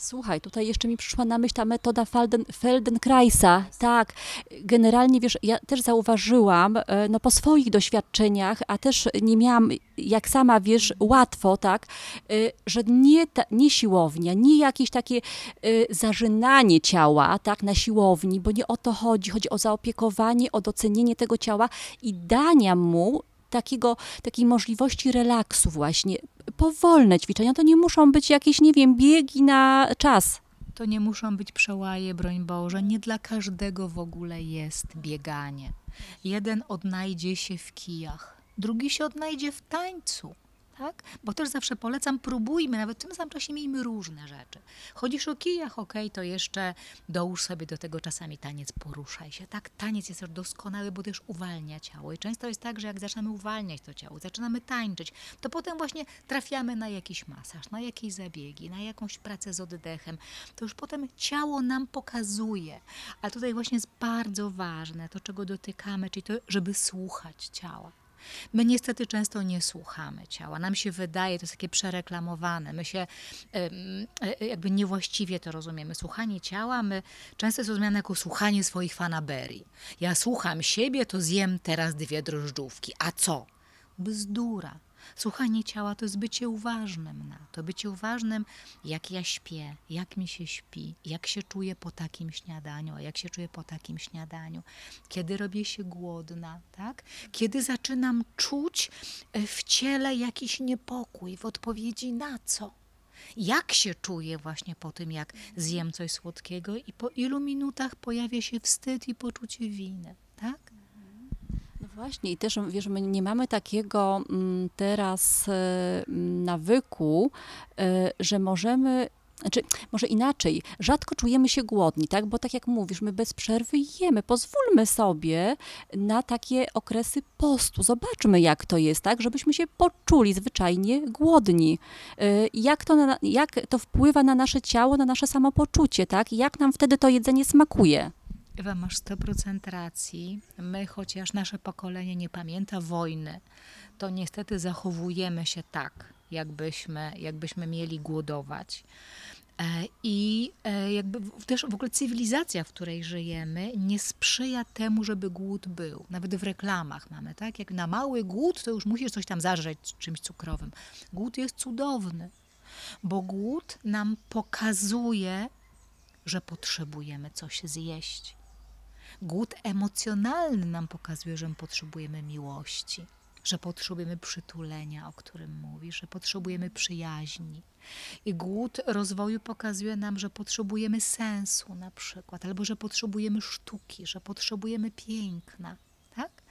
B: Słuchaj, tutaj jeszcze mi przyszła na myśl ta metoda Felden, Feldenkraisa. Tak, generalnie wiesz, ja też zauważyłam, e, no po swoich doświadczeniach, a też nie miałam, jak sama wiesz, łatwo, tak, e, że nie, ta, nie siłownia, nie jakieś takie e, zażynanie ciała, tak, na siłowni, bo nie o to chodzi, chodzi o zaopiekowanie, o docenienie tego ciała i dania mu takiego, takiej możliwości relaksu właśnie. Powolne ćwiczenia, to nie muszą być jakieś, nie wiem, biegi na czas.
C: To nie muszą być przełaje, broń Boże. Nie dla każdego w ogóle jest bieganie. Jeden odnajdzie się w kijach, drugi się odnajdzie w tańcu. Tak? Bo też zawsze polecam, próbujmy, nawet w tym samym czasie miejmy różne rzeczy. Chodzisz o kijach, okay, to jeszcze dołóż sobie do tego czasami taniec, poruszaj się. Tak, taniec jest doskonały, bo też uwalnia ciało. I często jest tak, że jak zaczynamy uwalniać to ciało, zaczynamy tańczyć, to potem właśnie trafiamy na jakiś masaż, na jakieś zabiegi, na jakąś pracę z oddechem. To już potem ciało nam pokazuje. Ale tutaj właśnie jest bardzo ważne to, czego dotykamy, czyli to, żeby słuchać ciała. My niestety często nie słuchamy ciała. Nam się wydaje, to jest takie przereklamowane. My się e, jakby niewłaściwie to rozumiemy. Słuchanie ciała, my często jest rozumiane jako słuchanie swoich fanaberii. Ja słucham siebie, to zjem teraz dwie drożdżówki. A co? Bzdura. Słuchanie ciała to jest bycie uważnym na to, bycie uważnym, jak ja śpię, jak mi się śpi, jak się czuję po takim śniadaniu, a jak się czuję po takim śniadaniu, kiedy robię się głodna, tak? Kiedy zaczynam czuć e, w ciele jakiś niepokój, w odpowiedzi na co? Jak się czuję właśnie po tym, jak zjem coś słodkiego i po ilu minutach pojawia się wstyd i poczucie winy?
B: Właśnie i też wiesz, my nie mamy takiego mm, teraz e, nawyku, e, że możemy znaczy, może inaczej, rzadko czujemy się głodni, tak? Bo tak jak mówisz, my bez przerwy jemy. Pozwólmy sobie na takie okresy postu. Zobaczmy, jak to jest, tak? Żebyśmy się poczuli zwyczajnie głodni. E, jak to, na, jak to wpływa na nasze ciało, na nasze samopoczucie, tak? Jak nam wtedy to jedzenie smakuje.
C: Ewa, masz 100% racji. My, chociaż nasze pokolenie nie pamięta wojny, to niestety zachowujemy się tak, jakbyśmy, jakbyśmy mieli głodować. E, I e, jakby też w ogóle cywilizacja, w której żyjemy, nie sprzyja temu, żeby głód był. Nawet w reklamach mamy, tak? Jak na mały głód, to już musisz coś tam zażreć czymś cukrowym. Głód jest cudowny, bo głód nam pokazuje, że potrzebujemy coś zjeść. Głód emocjonalny nam pokazuje, że my potrzebujemy miłości. że potrzebujemy przytulenia, o którym mówisz, że potrzebujemy przyjaźni. I głód rozwoju pokazuje nam, że potrzebujemy sensu na przykład, albo że potrzebujemy sztuki, że potrzebujemy piękna. Tak?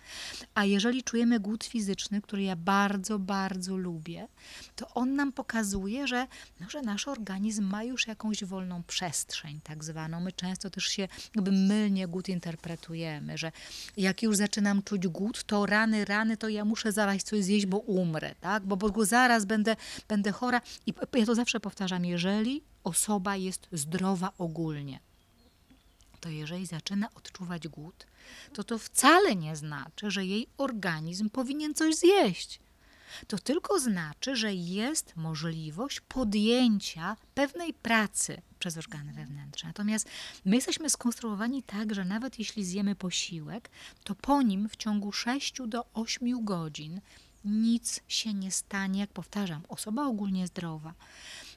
C: A jeżeli czujemy głód fizyczny, który ja bardzo, bardzo lubię, to on nam pokazuje, że, no, że nasz organizm ma już jakąś wolną przestrzeń, tak zwaną. My często też się jakby mylnie głód interpretujemy, że jak już zaczynam czuć głód, to rany, rany, to ja muszę zaraz coś zjeść, bo umrę, tak? Bo, bo zaraz będę, będę chora. I ja to zawsze powtarzam, jeżeli osoba jest zdrowa ogólnie, to jeżeli zaczyna odczuwać głód, to to wcale nie znaczy, że jej organizm powinien coś zjeść. To tylko znaczy, że jest możliwość podjęcia pewnej pracy przez organy wewnętrzne. Natomiast my jesteśmy skonstruowani tak, że nawet jeśli zjemy posiłek, to po nim w ciągu 6 do 8 godzin nic się nie stanie, jak powtarzam, osoba ogólnie zdrowa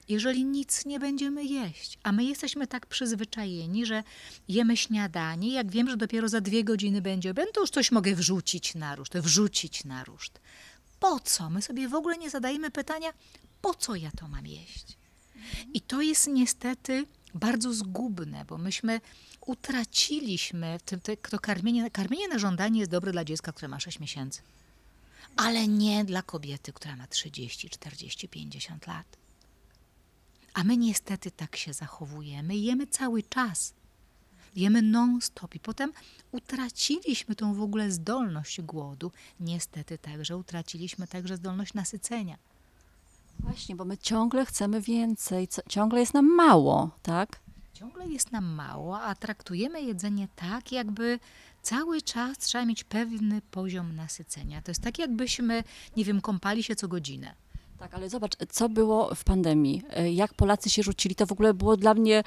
C: jeżeli nic nie będziemy jeść. A my jesteśmy tak przyzwyczajeni, że jemy śniadanie, jak wiem, że dopiero za dwie godziny będzie obiad, to już coś mogę wrzucić na ruszt, wrzucić na ruszt. Po co? My sobie w ogóle nie zadajemy pytania, po co ja to mam jeść? I to jest niestety bardzo zgubne, bo myśmy utraciliśmy to, to karmienie, karmienie na żądanie jest dobre dla dziecka, które ma 6 miesięcy, ale nie dla kobiety, która ma 30, 40, 50 lat. A my niestety tak się zachowujemy, jemy cały czas. Jemy non-stop i potem utraciliśmy tą w ogóle zdolność głodu. Niestety także utraciliśmy także zdolność nasycenia.
B: Właśnie, bo my ciągle chcemy więcej, ciągle jest nam mało, tak?
C: Ciągle jest nam mało, a traktujemy jedzenie tak, jakby cały czas trzeba mieć pewny poziom nasycenia. To jest tak, jakbyśmy, nie wiem, kąpali się co godzinę.
B: Tak, ale zobacz, co było w pandemii, e, jak Polacy się rzucili, to w ogóle było dla mnie,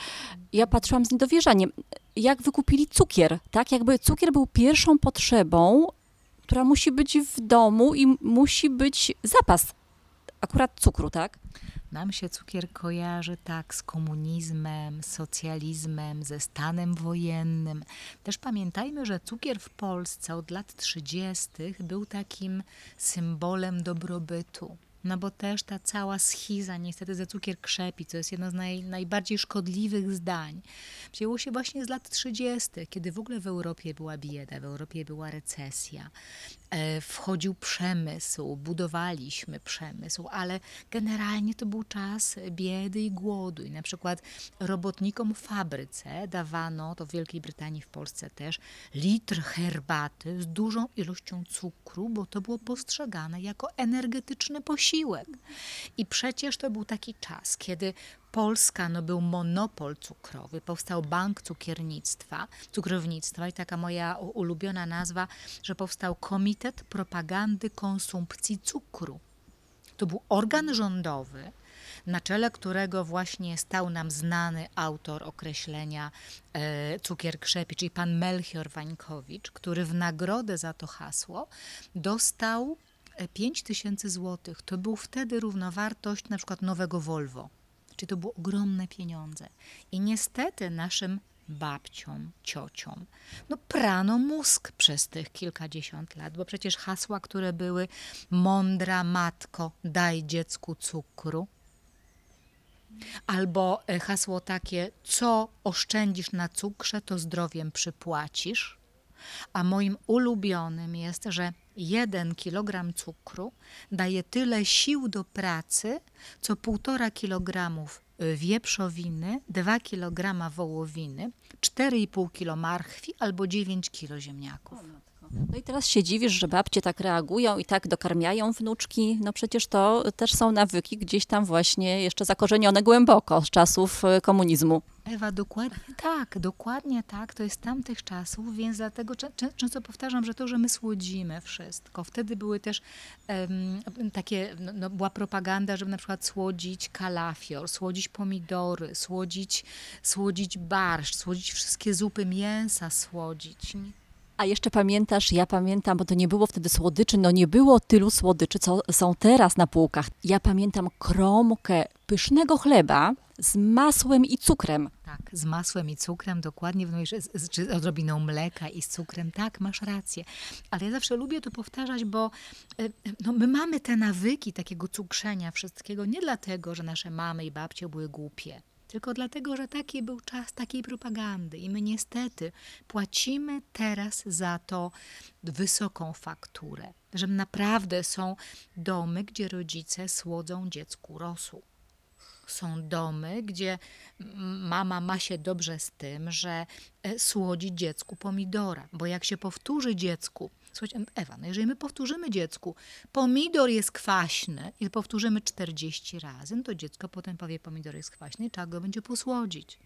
B: ja patrzyłam z niedowierzaniem, jak wykupili cukier, tak? Jakby cukier był pierwszą potrzebą, która musi być w domu i musi być zapas akurat cukru, tak?
C: Nam się cukier kojarzy tak z komunizmem, socjalizmem, ze stanem wojennym. Też pamiętajmy, że cukier w Polsce od lat 30. był takim symbolem dobrobytu. No bo też ta cała schiza niestety ze cukier krzepi, co jest jedno z naj, najbardziej szkodliwych zdań, wzięło się właśnie z lat 30., kiedy w ogóle w Europie była bieda, w Europie była recesja. E, wchodził przemysł, budowaliśmy przemysł, ale generalnie to był czas biedy i głodu. I na przykład robotnikom w fabryce dawano, to w Wielkiej Brytanii, w Polsce też, litr herbaty z dużą ilością cukru, bo to było postrzegane jako energetyczny posiłek. I przecież to był taki czas, kiedy Polska no, był monopol cukrowy, powstał Bank Cukiernictwa, Cukrownictwa i taka moja ulubiona nazwa, że powstał Komitet Propagandy Konsumpcji Cukru. To był organ rządowy, na czele którego właśnie stał nam znany autor określenia e, cukier krzepi, czyli pan Melchior Wańkowicz, który w nagrodę za to hasło dostał 5 e, tysięcy złotych. To był wtedy równowartość na przykład nowego Volvo. Czyli to były ogromne pieniądze. I niestety naszym babciom, ciociom, no prano mózg przez tych kilkadziesiąt lat, bo przecież hasła, które były mądra matko, daj dziecku cukru, albo e, hasło takie, co oszczędzisz na cukrze, to zdrowiem przypłacisz. A moim ulubionym jest, że jeden kilogram cukru daje tyle sił do pracy, co półtora kilogramów y, wieprzowiny, 2 kg wołowiny, 4,5 kg marchwi albo 9 kg ziemniaków.
B: No i teraz się dziwisz, że babcie tak reagują i tak dokarmiają wnuczki. No przecież to też są nawyki gdzieś tam właśnie jeszcze zakorzenione głęboko z czasów y, komunizmu.
C: Ewa, dokładnie tak, dokładnie tak, to jest tamtych czasów, więc dlatego często powtarzam, że to, że my słodzimy wszystko. Wtedy były też um, takie, no, no, była propaganda, żeby na przykład słodzić kalafior, słodzić pomidory, słodzić, słodzić barszcz, słodzić wszystkie zupy mięsa, słodzić.
B: A jeszcze pamiętasz, ja pamiętam, bo to nie było wtedy słodyczy, no nie było tylu słodyczy, co są teraz na półkach. Ja pamiętam kromkę pysznego chleba z masłem i cukrem.
C: Tak, z masłem i cukrem, dokładnie, mówisz, z- z- czy odrobiną mleka i z cukrem. Tak, masz rację. Ale ja zawsze lubię to powtarzać, bo e, no, my mamy te nawyki takiego cukrzenia wszystkiego nie dlatego, że nasze mamy i babcie były głupie, tylko dlatego, że taki był czas takiej propagandy i my niestety płacimy teraz za to wysoką fakturę. Że naprawdę są domy, gdzie rodzice słodzą dziecku rosół są domy, gdzie mama ma się dobrze z tym, że e, słodzi dziecku pomidora, bo jak się powtórzy dziecku, słuchajcie, Ewa, no jeżeli my powtórzymy dziecku, pomidor jest kwaśny i powtórzymy 40 razy, no to dziecko potem powie, pomidor jest kwaśny i trzeba go będzie posłodzić.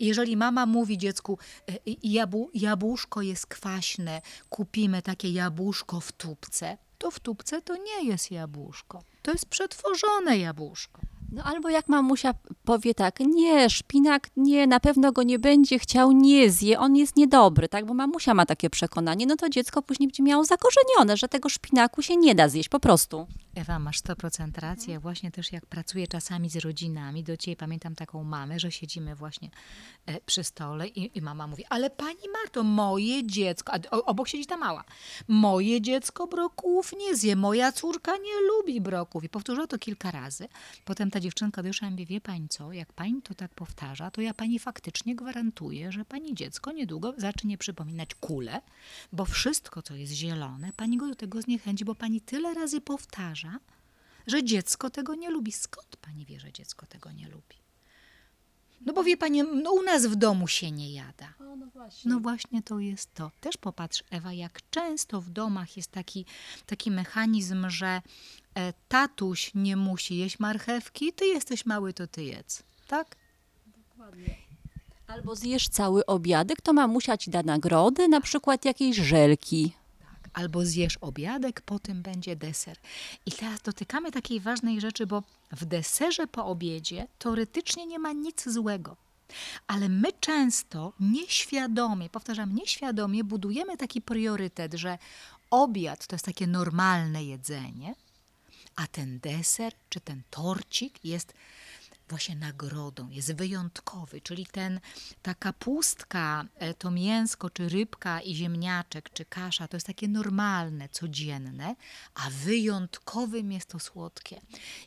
C: Jeżeli mama mówi dziecku, e, jabł, jabłuszko jest kwaśne, kupimy takie jabłuszko w tubce, to w tubce to nie jest jabłuszko. To jest przetworzone jabłuszko.
B: No albo jak mamusia powie tak, nie, szpinak nie, na pewno go nie będzie chciał, nie zje, on jest niedobry, tak? Bo mamusia ma takie przekonanie, no to dziecko później będzie miało zakorzenione, że tego szpinaku się nie da zjeść, po prostu.
C: Ewa, masz 100% rację. Ja Właśnie też jak pracuję czasami z rodzinami, do ciebie pamiętam taką mamę, że siedzimy właśnie e, przy stole i, i mama mówi, ale pani Marto, moje dziecko, a obok siedzi ta mała, moje dziecko brokułów nie zje, moja córka nie lubi brokułów. I powtórzyła to kilka razy. Potem ta dziewczynka doszła i mówi, wie pani co, jak pani to tak powtarza, to ja pani faktycznie gwarantuję, że pani dziecko niedługo zacznie przypominać kulę, bo wszystko, co jest zielone, pani go do tego zniechęci, bo pani tyle razy powtarza, że dziecko tego nie lubi. Skąd pani wie, że dziecko tego nie lubi? No bo wie pani, no u nas w domu się nie jada. No właśnie to jest to. Też popatrz, Ewa, jak często w domach jest taki, taki mechanizm, że e, tatuś nie musi jeść marchewki, ty jesteś mały, to ty jedz. Tak?
B: Albo zjesz cały obiadek, to mamusia ci da nagrody, na przykład jakieś żelki.
C: Albo zjesz obiadek, potem będzie deser. I teraz dotykamy takiej ważnej rzeczy, bo w deserze po obiedzie teoretycznie nie ma nic złego. Ale my często nieświadomie, powtarzam, nieświadomie budujemy taki priorytet, że obiad to jest takie normalne jedzenie, a ten deser czy ten torcik jest właśnie nagrodą, jest wyjątkowy, czyli ten, ta kapustka, e, to mięsko, czy rybka i ziemniaczek, czy kasza, to jest takie normalne, codzienne, a wyjątkowym jest to słodkie.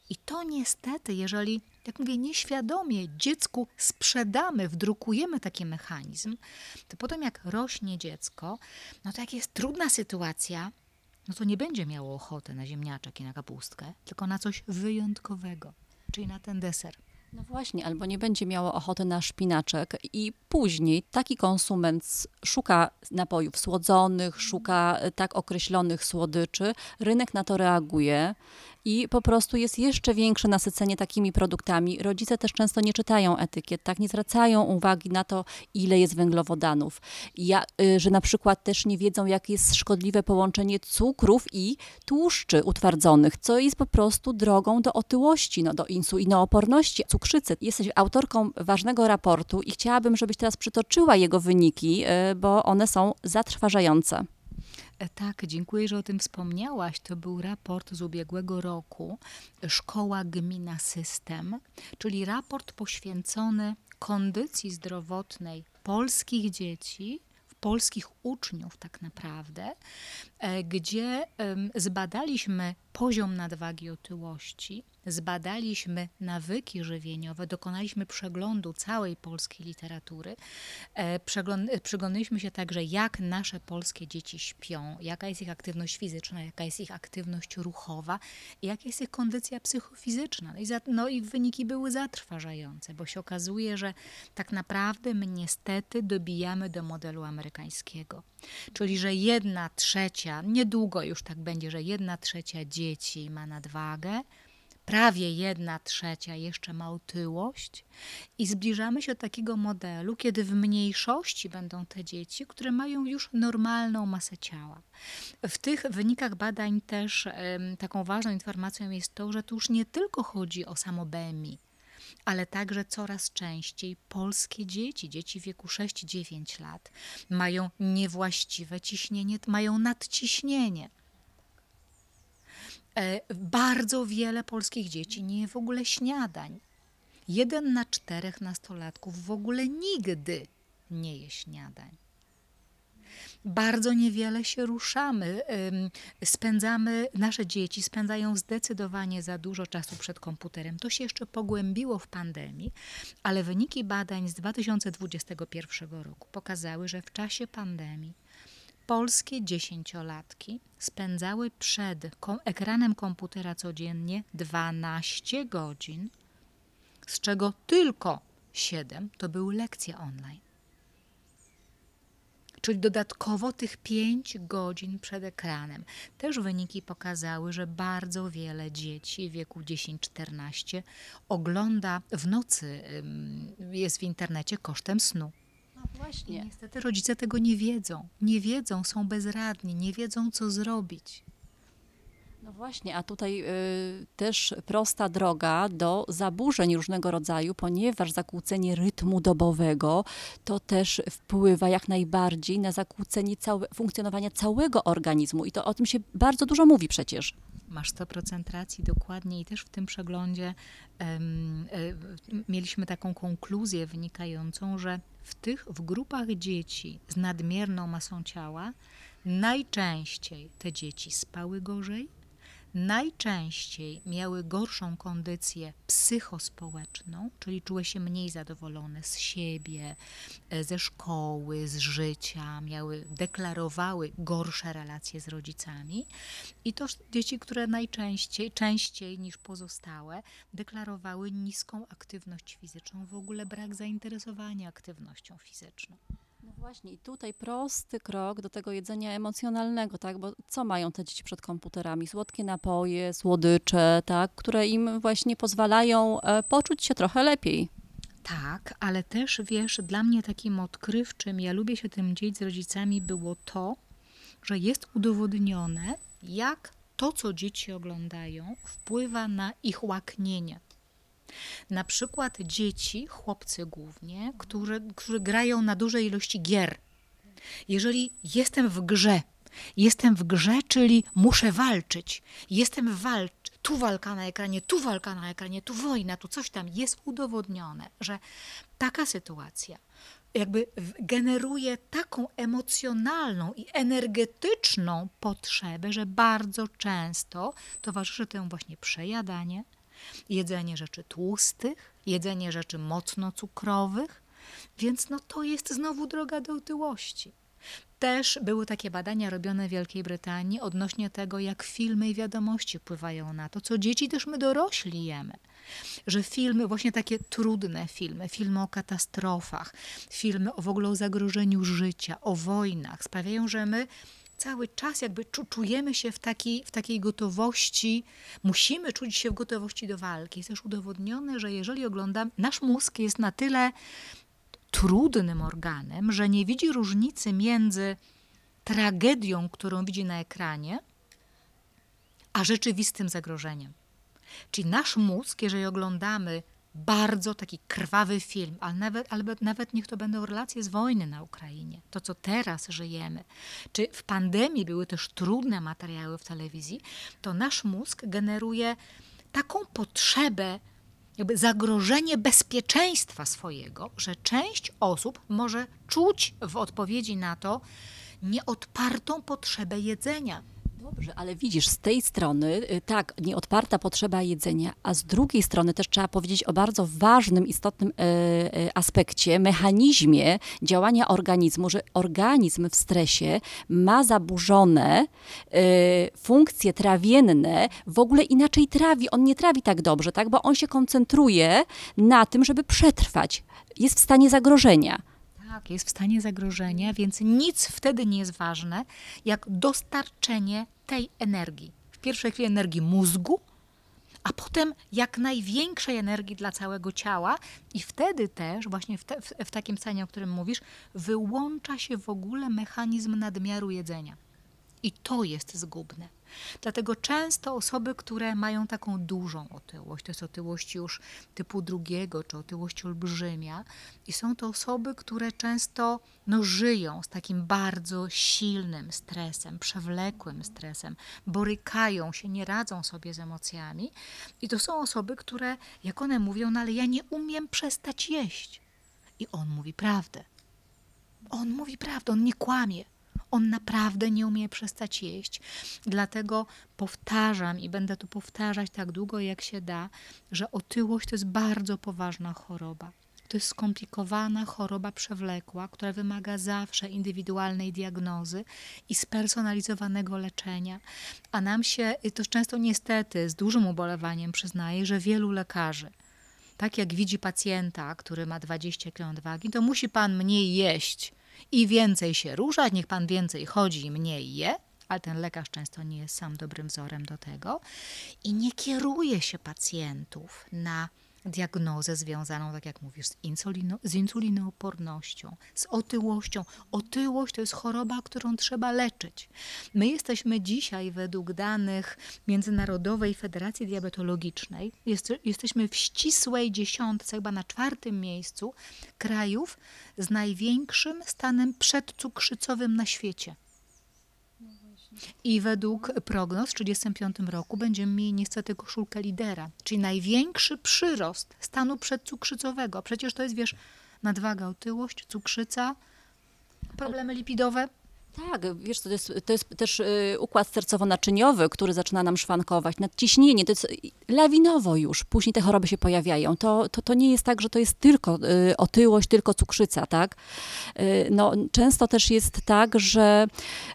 C: I to niestety, jeżeli, jak mówię, nieświadomie dziecku sprzedamy, wdrukujemy taki mechanizm, to potem jak rośnie dziecko, no to jak jest trudna sytuacja, no to nie będzie miało ochoty na ziemniaczek i na kapustkę, tylko na coś wyjątkowego, czyli na ten deser.
B: No właśnie, albo nie będzie miało ochoty na szpinaczek i później taki konsument szuka napojów słodzonych, szuka e, tak określonych słodyczy, rynek na to reaguje i po prostu jest jeszcze większe nasycenie takimi produktami. Rodzice też często nie czytają etykiet, tak, nie zwracają uwagi na to, ile jest węglowodanów. Ja, y, że na przykład też nie wiedzą, jakie jest szkodliwe połączenie cukrów i tłuszczy utwardzonych, co jest po prostu drogą do otyłości, no, do insulinooporności, cukrzycy. Jesteś autorką ważnego raportu i chciałabym, żebyś teraz przytoczyła jego wyniki, y, bo one są zatrważające.
C: E, Tak, dziękuję, że o tym wspomniałaś. To był raport z ubiegłego roku Szkoła Gmina System, czyli raport poświęcony kondycji zdrowotnej polskich dzieci, polskich uczniów tak naprawdę, e, gdzie zbadaliśmy poziom nadwagi otyłości, zbadaliśmy nawyki żywieniowe, dokonaliśmy przeglądu całej polskiej literatury, e, przyglądaliśmy się także, jak nasze polskie dzieci śpią, jaka jest ich aktywność fizyczna, jaka jest ich aktywność ruchowa jaka jest ich kondycja psychofizyczna. No i, za, no i wyniki były zatrważające, bo się okazuje, że tak naprawdę my niestety dobijamy do modelu amerykańskiego. Czyli, że jedna trzecia, niedługo już tak będzie, że jedna trzecia dzieci ma nadwagę, prawie jedna trzecia jeszcze ma otyłość i zbliżamy się do takiego modelu, kiedy w mniejszości będą te dzieci, które mają już normalną masę ciała. W tych wynikach badań też taką ważną informacją jest to, że tu już nie tylko chodzi o samo BMI, ale także coraz częściej polskie dzieci, dzieci wieku 6-9 lat, mają niewłaściwe ciśnienie, mają nadciśnienie. E, bardzo wiele polskich dzieci nie je w ogóle śniadań. Jeden na czterech nastolatków w ogóle nigdy nie je śniadań. Bardzo niewiele się ruszamy. Spędzamy, nasze dzieci spędzają zdecydowanie za dużo czasu przed komputerem. To się jeszcze pogłębiło w pandemii, ale wyniki badań z 2021 roku pokazały, że w czasie pandemii polskie dziesięciolatki spędzały przed ekranem komputera codziennie 12 godzin, z czego tylko 7 to były lekcje online. Czyli dodatkowo tych 5 godzin przed ekranem. Też wyniki pokazały, że bardzo wiele dzieci w wieku 10-14 ogląda w nocy, jest w internecie kosztem snu.
B: No
C: I
B: właśnie.
C: niestety rodzice tego nie wiedzą. Nie wiedzą, są bezradni, nie wiedzą, co zrobić.
B: No właśnie, a tutaj y, też prosta droga do zaburzeń różnego rodzaju, ponieważ zakłócenie rytmu dobowego to też wpływa jak najbardziej na zakłócenie całe, funkcjonowania całego organizmu i to o tym się bardzo dużo mówi przecież.
C: Masz 100% racji, dokładnie. I też w tym przeglądzie em, e, mieliśmy taką konkluzję wynikającą, że w tych w grupach dzieci z nadmierną masą ciała najczęściej te dzieci spały gorzej, najczęściej miały gorszą kondycję psychospołeczną, czyli czuły się mniej zadowolone z siebie, e, ze szkoły, z życia, miały, deklarowały gorsze relacje z rodzicami. I to dzieci, które najczęściej, częściej niż pozostałe, deklarowały niską aktywność fizyczną, w ogóle brak zainteresowania aktywnością fizyczną.
B: Właśnie, i tutaj prosty krok do tego jedzenia emocjonalnego, tak? Bo co mają te dzieci przed komputerami? Słodkie napoje, słodycze, tak? Które im właśnie pozwalają e, poczuć się trochę lepiej.
C: Tak, ale też wiesz, dla mnie takim odkrywczym, ja lubię się tym dzielić z rodzicami, było to, że jest udowodnione, jak to, co dzieci oglądają, wpływa na ich łaknienie. Na przykład dzieci, chłopcy głównie, którzy, którzy grają na dużej ilości gier. Jeżeli jestem w grze, jestem w grze, czyli muszę walczyć, jestem walcz, tu walka na ekranie, tu walka na ekranie, tu wojna, tu coś tam, jest udowodnione, że taka sytuacja jakby generuje taką emocjonalną i energetyczną potrzebę, że bardzo często towarzyszy temu właśnie przejadanie, jedzenie rzeczy tłustych, jedzenie rzeczy mocno cukrowych, więc no to jest znowu droga do otyłości. Też były takie badania robione w Wielkiej Brytanii odnośnie tego, jak filmy i wiadomości wpływają na to, co dzieci też my dorośli jemy. Że filmy, właśnie takie trudne filmy, filmy o katastrofach, filmy o w ogóle o zagrożeniu życia, o wojnach, sprawiają, że my cały czas jakby czu, czujemy się w takiej, w takiej gotowości, musimy czuć się w gotowości do walki. Jest też udowodnione, że jeżeli oglądamy, nasz mózg jest na tyle trudnym organem, że nie widzi różnicy między tragedią, którą widzi na ekranie, a rzeczywistym zagrożeniem. Czyli nasz mózg, jeżeli oglądamy bardzo taki krwawy film, ale nawet, ale nawet niech to będą relacje z wojny na Ukrainie, to co teraz żyjemy, czy w pandemii były też trudne materiały w telewizji, to nasz mózg generuje taką potrzebę, jakby zagrożenie bezpieczeństwa swojego, że część osób może czuć w odpowiedzi na to nieodpartą potrzebę jedzenia.
B: Dobrze, ale widzisz, z tej strony, y, tak, nieodparta potrzeba jedzenia, a z drugiej strony też trzeba powiedzieć o bardzo ważnym, istotnym e, e, aspekcie, mechanizmie działania organizmu, że organizm w stresie ma zaburzone e, funkcje trawienne, w ogóle inaczej trawi. On nie trawi tak dobrze, tak, bo on się koncentruje na tym, żeby przetrwać. Jest w stanie zagrożenia.
C: Tak, jest w stanie zagrożenia, więc nic wtedy nie jest ważne, jak dostarczenie tej energii. W pierwszej chwili energii mózgu, a potem jak największej energii dla całego ciała, i wtedy też, właśnie w, te, w, w takim stanie, o którym mówisz, wyłącza się w ogóle mechanizm nadmiaru jedzenia. I to jest zgubne. Dlatego często osoby, które mają taką dużą otyłość, to jest otyłość już typu drugiego, czy otyłość olbrzymia, i są to osoby, które często no, żyją z takim bardzo silnym stresem, przewlekłym stresem, borykają się, nie radzą sobie z emocjami. I to są osoby, które, jak one mówią, no ale ja nie umiem przestać jeść. I on mówi prawdę. On mówi prawdę, on nie kłamie. On naprawdę nie umie przestać jeść. Dlatego powtarzam i będę to powtarzać tak długo, jak się da, że otyłość to jest bardzo poważna choroba. To jest skomplikowana choroba przewlekła, która wymaga zawsze indywidualnej diagnozy i spersonalizowanego leczenia. A nam się, to często niestety z dużym ubolewaniem przyznaję, że wielu lekarzy, tak jak widzi pacjenta, który ma 20 kg wagi, to musi pan mniej jeść i więcej się ruszać, niech pan więcej chodzi mniej je, ale ten lekarz często nie jest sam dobrym wzorem do tego. I nie kieruje się pacjentów na diagnozę związaną, tak jak mówisz, z, insulino, z insulinoopornością, z otyłością. Otyłość to jest choroba, którą trzeba leczyć. My jesteśmy dzisiaj, według danych Międzynarodowej Federacji Diabetologicznej, jest, jesteśmy w ścisłej dziesiątce, chyba na czwartym miejscu krajów z największym stanem przedcukrzycowym na świecie. I według prognoz w 1935 roku będziemy mieli niestety koszulkę lidera, czyli największy przyrost stanu przedcukrzycowego. Przecież to jest, wiesz, nadwaga, otyłość, cukrzyca, problemy lipidowe.
B: Tak, wiesz, to jest, to jest też y, układ sercowo-naczyniowy, który zaczyna nam szwankować, nadciśnienie, to jest lawinowo już, później te choroby się pojawiają. To, to, to nie jest tak, że to jest tylko y, otyłość, tylko cukrzyca, tak? Y, no, często też jest tak, że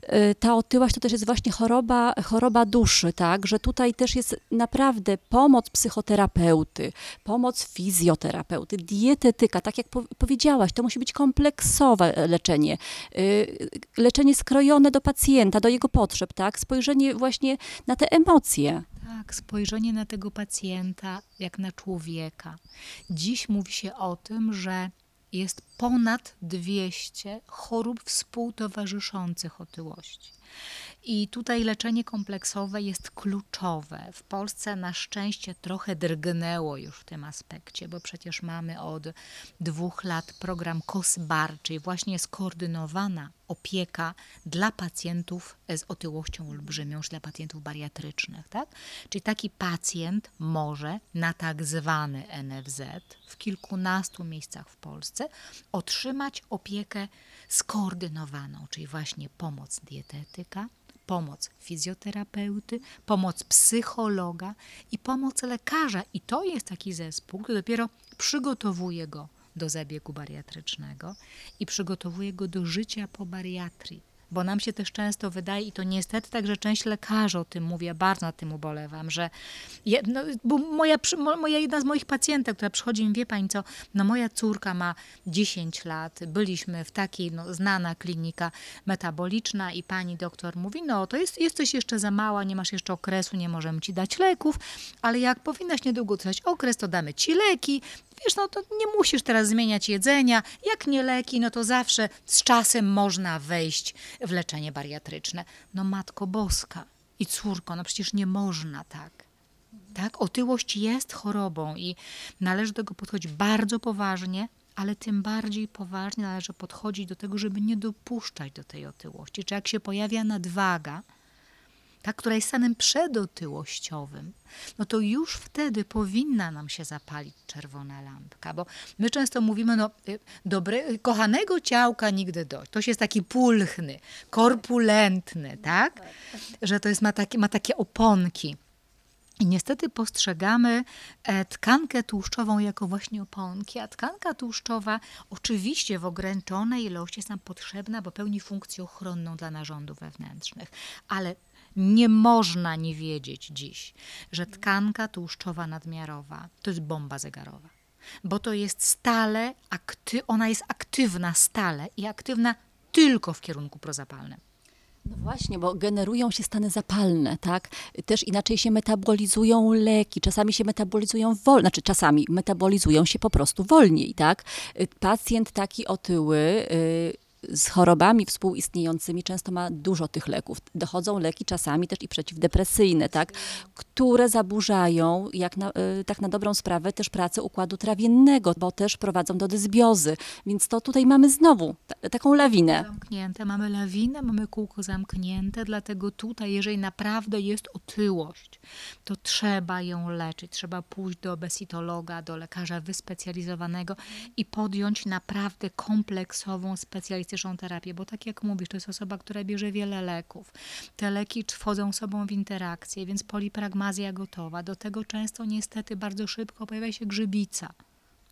B: y, ta otyłość to też jest właśnie choroba, choroba duszy, tak? Że tutaj też jest naprawdę pomoc psychoterapeuty, pomoc fizjoterapeuty, dietetyka, tak jak po, powiedziałaś, to musi być kompleksowe leczenie, y, leczenie skrojone do pacjenta, do jego potrzeb, tak? Spojrzenie właśnie na te emocje.
C: Tak, spojrzenie na tego pacjenta jak na człowieka. Dziś mówi się o tym, że jest ponad 200 chorób współtowarzyszących otyłości. I tutaj leczenie kompleksowe jest kluczowe. W Polsce na szczęście trochę drgnęło już w tym aspekcie, bo przecież mamy od dwóch lat program KOSBAR, czyli właśnie skoordynowana opieka dla pacjentów z otyłością olbrzymią, czy dla pacjentów bariatrycznych. Tak? Czyli taki pacjent może na tak zwany NFZ w kilkunastu miejscach w Polsce otrzymać opiekę skoordynowaną, czyli właśnie pomoc dietetyka, pomoc fizjoterapeuty, pomoc psychologa i pomoc lekarza. I to jest taki zespół, który dopiero przygotowuje go do zabiegu bariatrycznego i przygotowuje go do życia po bariatrii. Bo nam się też często wydaje, i to niestety także część lekarzy o tym mówi, ja bardzo nad tym ubolewam, że je, no, bo moja, moja jedna z moich pacjentek, która przychodzi mi, wie pani co, no moja córka ma 10 lat, byliśmy w takiej no, znana klinika metaboliczna i pani doktor mówi, no to jest, jesteś jeszcze za mała, nie masz jeszcze okresu, nie możemy ci dać leków, ale jak powinnaś niedługo trwać okres, to damy ci leki, wiesz, no to nie musisz teraz zmieniać jedzenia. Jak nie leki, no to zawsze z czasem można wejść w leczenie bariatryczne. No Matko Boska i córko, no przecież nie można tak. Tak, otyłość jest chorobą i należy do tego podchodzić bardzo poważnie, ale tym bardziej poważnie należy podchodzić do tego, żeby nie dopuszczać do tej otyłości. Czy jak się pojawia nadwaga, ta, która jest stanem przedotyłościowym, no to już wtedy powinna nam się zapalić czerwona lampka, bo my często mówimy, no y, dobre, kochanego ciałka nigdy dość. To jest taki pulchny, korpulentny, tak? Że to jest, ma, takie, ma takie oponki. I niestety postrzegamy e, tkankę tłuszczową jako właśnie oponki, a tkanka tłuszczowa oczywiście w ograniczonej ilości jest nam potrzebna, bo pełni funkcję ochronną dla narządów wewnętrznych, ale nie można nie wiedzieć dziś, że tkanka tłuszczowa nadmiarowa to jest bomba zegarowa, bo to jest stale, akty- ona jest aktywna stale i aktywna tylko w kierunku prozapalnym.
B: No właśnie, bo generują się stany zapalne, tak? Też inaczej się metabolizują leki, czasami się metabolizują wolniej, znaczy czasami metabolizują się po prostu wolniej, tak? Pacjent taki otyły, y, z chorobami współistniejącymi często ma dużo tych leków. Dochodzą leki czasami też i przeciwdepresyjne, tak, które zaburzają, jak na, y, tak na dobrą sprawę, też pracę układu trawiennego, bo też prowadzą do dysbiozy. Więc to tutaj mamy znowu ta, taką lawinę.
C: Zamknięte, mamy lawinę, mamy kółko zamknięte, dlatego tutaj, jeżeli naprawdę jest otyłość, to trzeba ją leczyć. Trzeba pójść do besitologa, do lekarza wyspecjalizowanego i podjąć naprawdę kompleksową, specjalistyczną terapię, bo tak jak mówisz, to jest osoba, która bierze wiele leków. Te leki wchodzą sobą w interakcję, więc polipragmazja gotowa. Do tego często niestety bardzo szybko pojawia się grzybica.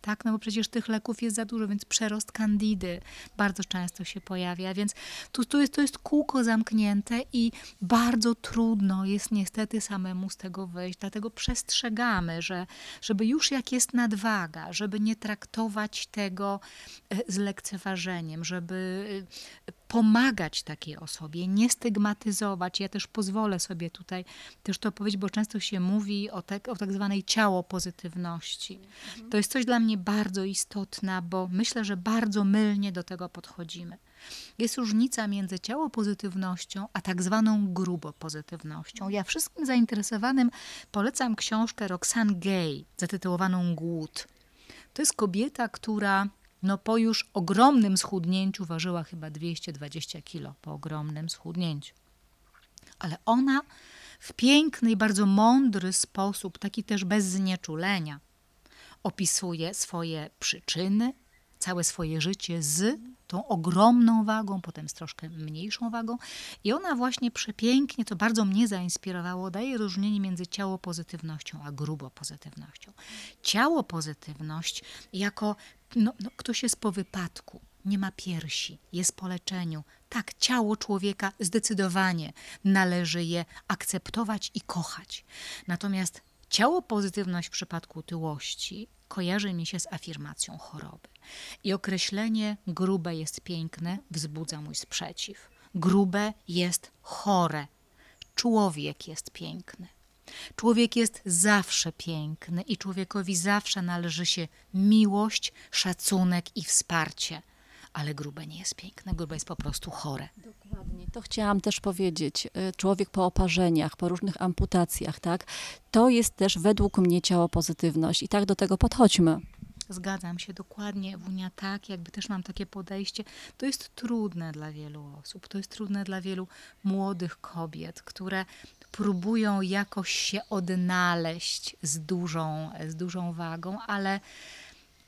C: Tak, no bo przecież tych leków jest za dużo, więc przerost kandidy bardzo często się pojawia, więc tu, tu jest, to jest kółko zamknięte i bardzo trudno jest niestety samemu z tego wyjść. Dlatego przestrzegamy, że żeby już jak jest nadwaga, żeby nie traktować tego e, z lekceważeniem, żeby e, pomagać takiej osobie, nie stygmatyzować. Ja też pozwolę sobie tutaj też to powiedzieć, bo często się mówi o, tak, o tak zwanej ciało pozytywności. To jest coś dla mnie bardzo istotne, bo myślę, że bardzo mylnie do tego podchodzimy. Jest różnica między ciało pozytywnością, a tak zwaną grubo pozytywnością. Ja wszystkim zainteresowanym polecam książkę Roxane Gay, zatytułowaną Głód. To jest kobieta, która no po już ogromnym schudnięciu ważyła chyba 220 kilo po ogromnym schudnięciu. Ale ona w piękny i bardzo mądry sposób, taki też bez znieczulenia, opisuje swoje przyczyny, całe swoje życie z tą ogromną wagą, potem z troszkę mniejszą wagą. I ona właśnie przepięknie, to bardzo mnie zainspirowało, daje różnienie między ciało pozytywnością a grubo pozytywnością. Ciało pozytywność jako no, no, ktoś jest po wypadku, nie ma piersi, jest po leczeniu. Tak, ciało człowieka zdecydowanie należy je akceptować i kochać. Natomiast ciało pozytywność w przypadku otyłości kojarzy mi się z afirmacją choroby. I określenie grube jest piękne wzbudza mój sprzeciw. Grube jest chore. Człowiek jest piękny. Człowiek jest zawsze piękny i człowiekowi zawsze należy się miłość, szacunek i wsparcie. Ale grube nie jest piękne, grube jest po prostu chore.
B: Dokładnie. To chciałam też powiedzieć. Y, człowiek po oparzeniach, po różnych amputacjach, tak? To jest też według mnie ciało pozytywność i tak do tego podchodźmy.
C: Zgadzam się dokładnie, Wunia, tak, jakby też mam takie podejście. To jest trudne dla wielu osób, to jest trudne dla wielu młodych kobiet, które próbują jakoś się odnaleźć z dużą, z dużą wagą, ale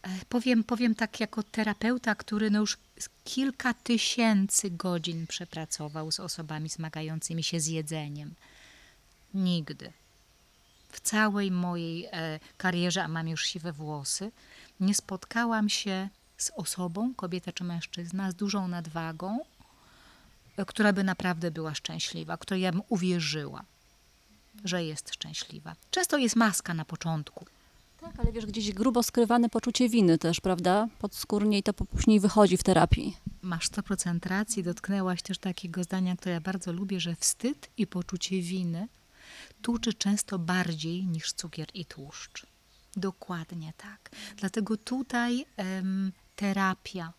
C: e, powiem, powiem tak jako terapeuta, który no już kilka tysięcy godzin przepracował z osobami zmagającymi się z jedzeniem. Nigdy. W całej mojej e, karierze, a mam już siwe włosy, nie spotkałam się z osobą, kobieta czy mężczyzna, z dużą nadwagą, e, która by naprawdę była szczęśliwa, której ja bym uwierzyła że jest szczęśliwa. Często jest maska na początku.
B: Tak, ale wiesz, gdzieś grubo skrywane poczucie winy też, prawda? Podskórnie i to później wychodzi w terapii.
C: Masz 100% racji, dotknęłaś też takiego zdania, które ja bardzo lubię, że wstyd i poczucie winy tuczy często bardziej niż cukier i tłuszcz. Dokładnie tak. Dlatego tutaj em, terapia,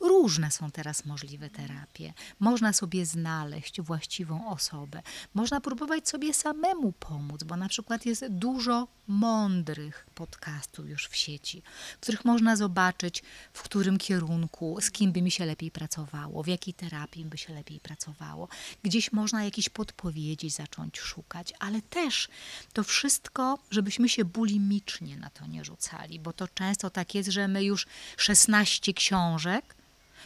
C: Różne są teraz możliwe terapie. Można sobie znaleźć właściwą osobę. Można próbować sobie samemu pomóc, bo na przykład jest dużo mądrych podcastów już w sieci, w których można zobaczyć, w którym kierunku, z kim by mi się lepiej pracowało, w jakiej terapii by się lepiej pracowało. Gdzieś można jakieś podpowiedzi zacząć szukać, ale też to wszystko, żebyśmy się bulimicznie na to nie rzucali, bo to często tak jest, że my już 16 książek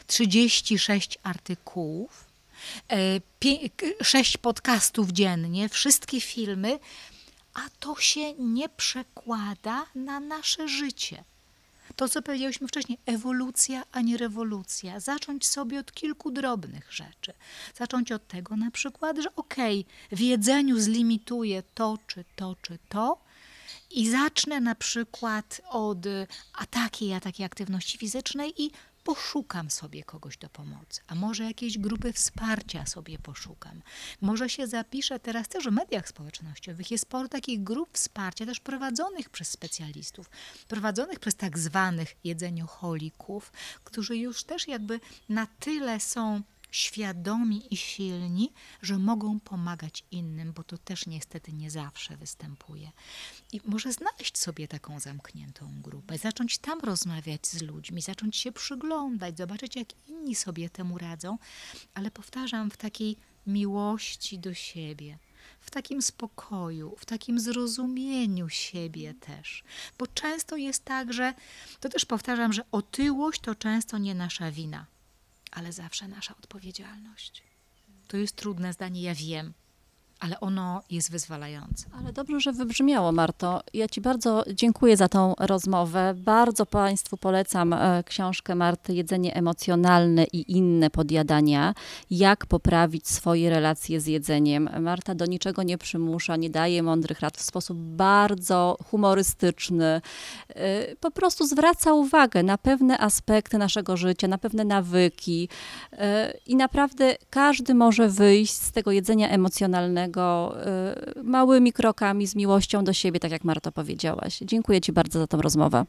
C: 36 artykułów, 6 e, podcastów dziennie, wszystkie filmy, a to się nie przekłada na nasze życie. To, co powiedzieliśmy wcześniej, ewolucja, a nie rewolucja. Zacząć sobie od kilku drobnych rzeczy. Zacząć od tego na przykład, że okej, okay, w jedzeniu zlimituję to, czy to, czy to, i zacznę na przykład od a takiej, a takiej aktywności fizycznej i poszukam sobie kogoś do pomocy, a może jakiejś grupy wsparcia sobie poszukam. Może się zapiszę teraz też w mediach społecznościowych. Jest sporo takich grup wsparcia, też prowadzonych przez specjalistów, prowadzonych przez tak zwanych jedzenioholików, którzy już też jakby na tyle są świadomi i silni, że mogą pomagać innym, bo to też niestety nie zawsze występuje. I może znaleźć sobie taką zamkniętą grupę, zacząć tam rozmawiać z ludźmi, zacząć się przyglądać, zobaczyć, jak inni sobie temu radzą, ale powtarzam, w takiej miłości do siebie. W takim spokoju, w takim zrozumieniu siebie też. Bo często jest tak, że to też powtarzam, że otyłość to często nie nasza wina ale zawsze nasza odpowiedzialność. To jest trudne zdanie, ja wiem, ale ono jest wyzwalające.
B: Ale dobrze, że wybrzmiało, Marto. Ja Ci bardzo dziękuję za tą rozmowę. Bardzo Państwu polecam e, książkę Marty Jedzenie emocjonalne i inne podjadania. Jak poprawić swoje relacje z jedzeniem. Marta do niczego nie przymusza, nie daje mądrych rad w sposób bardzo humorystyczny. E, po prostu zwraca uwagę na pewne aspekty naszego życia, na pewne nawyki. E, I naprawdę każdy może wyjść z tego jedzenia emocjonalnego y, małymi krokami, z miłością do siebie, tak jak Marto powiedziałaś. Dziękuję Ci bardzo za tą rozmowę.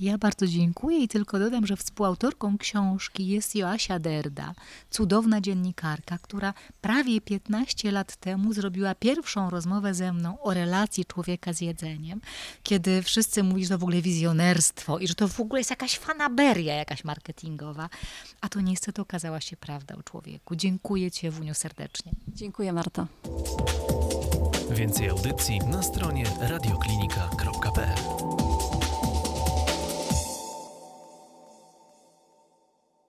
C: Ja bardzo dziękuję i tylko dodam, że współautorką książki jest Joasia Derda, cudowna dziennikarka, która prawie 15 lat temu zrobiła pierwszą rozmowę ze mną o relacji człowieka z jedzeniem, kiedy wszyscy mówili, że to w ogóle wizjonerstwo i że to w ogóle jest jakaś fanaberia jakaś marketingowa, a to niestety okazała się prawda o człowieku. Dziękuję Ci, Ewuniu, serdecznie.
B: Dziękuję, Marto.
A: Więcej audycji na stronie Radio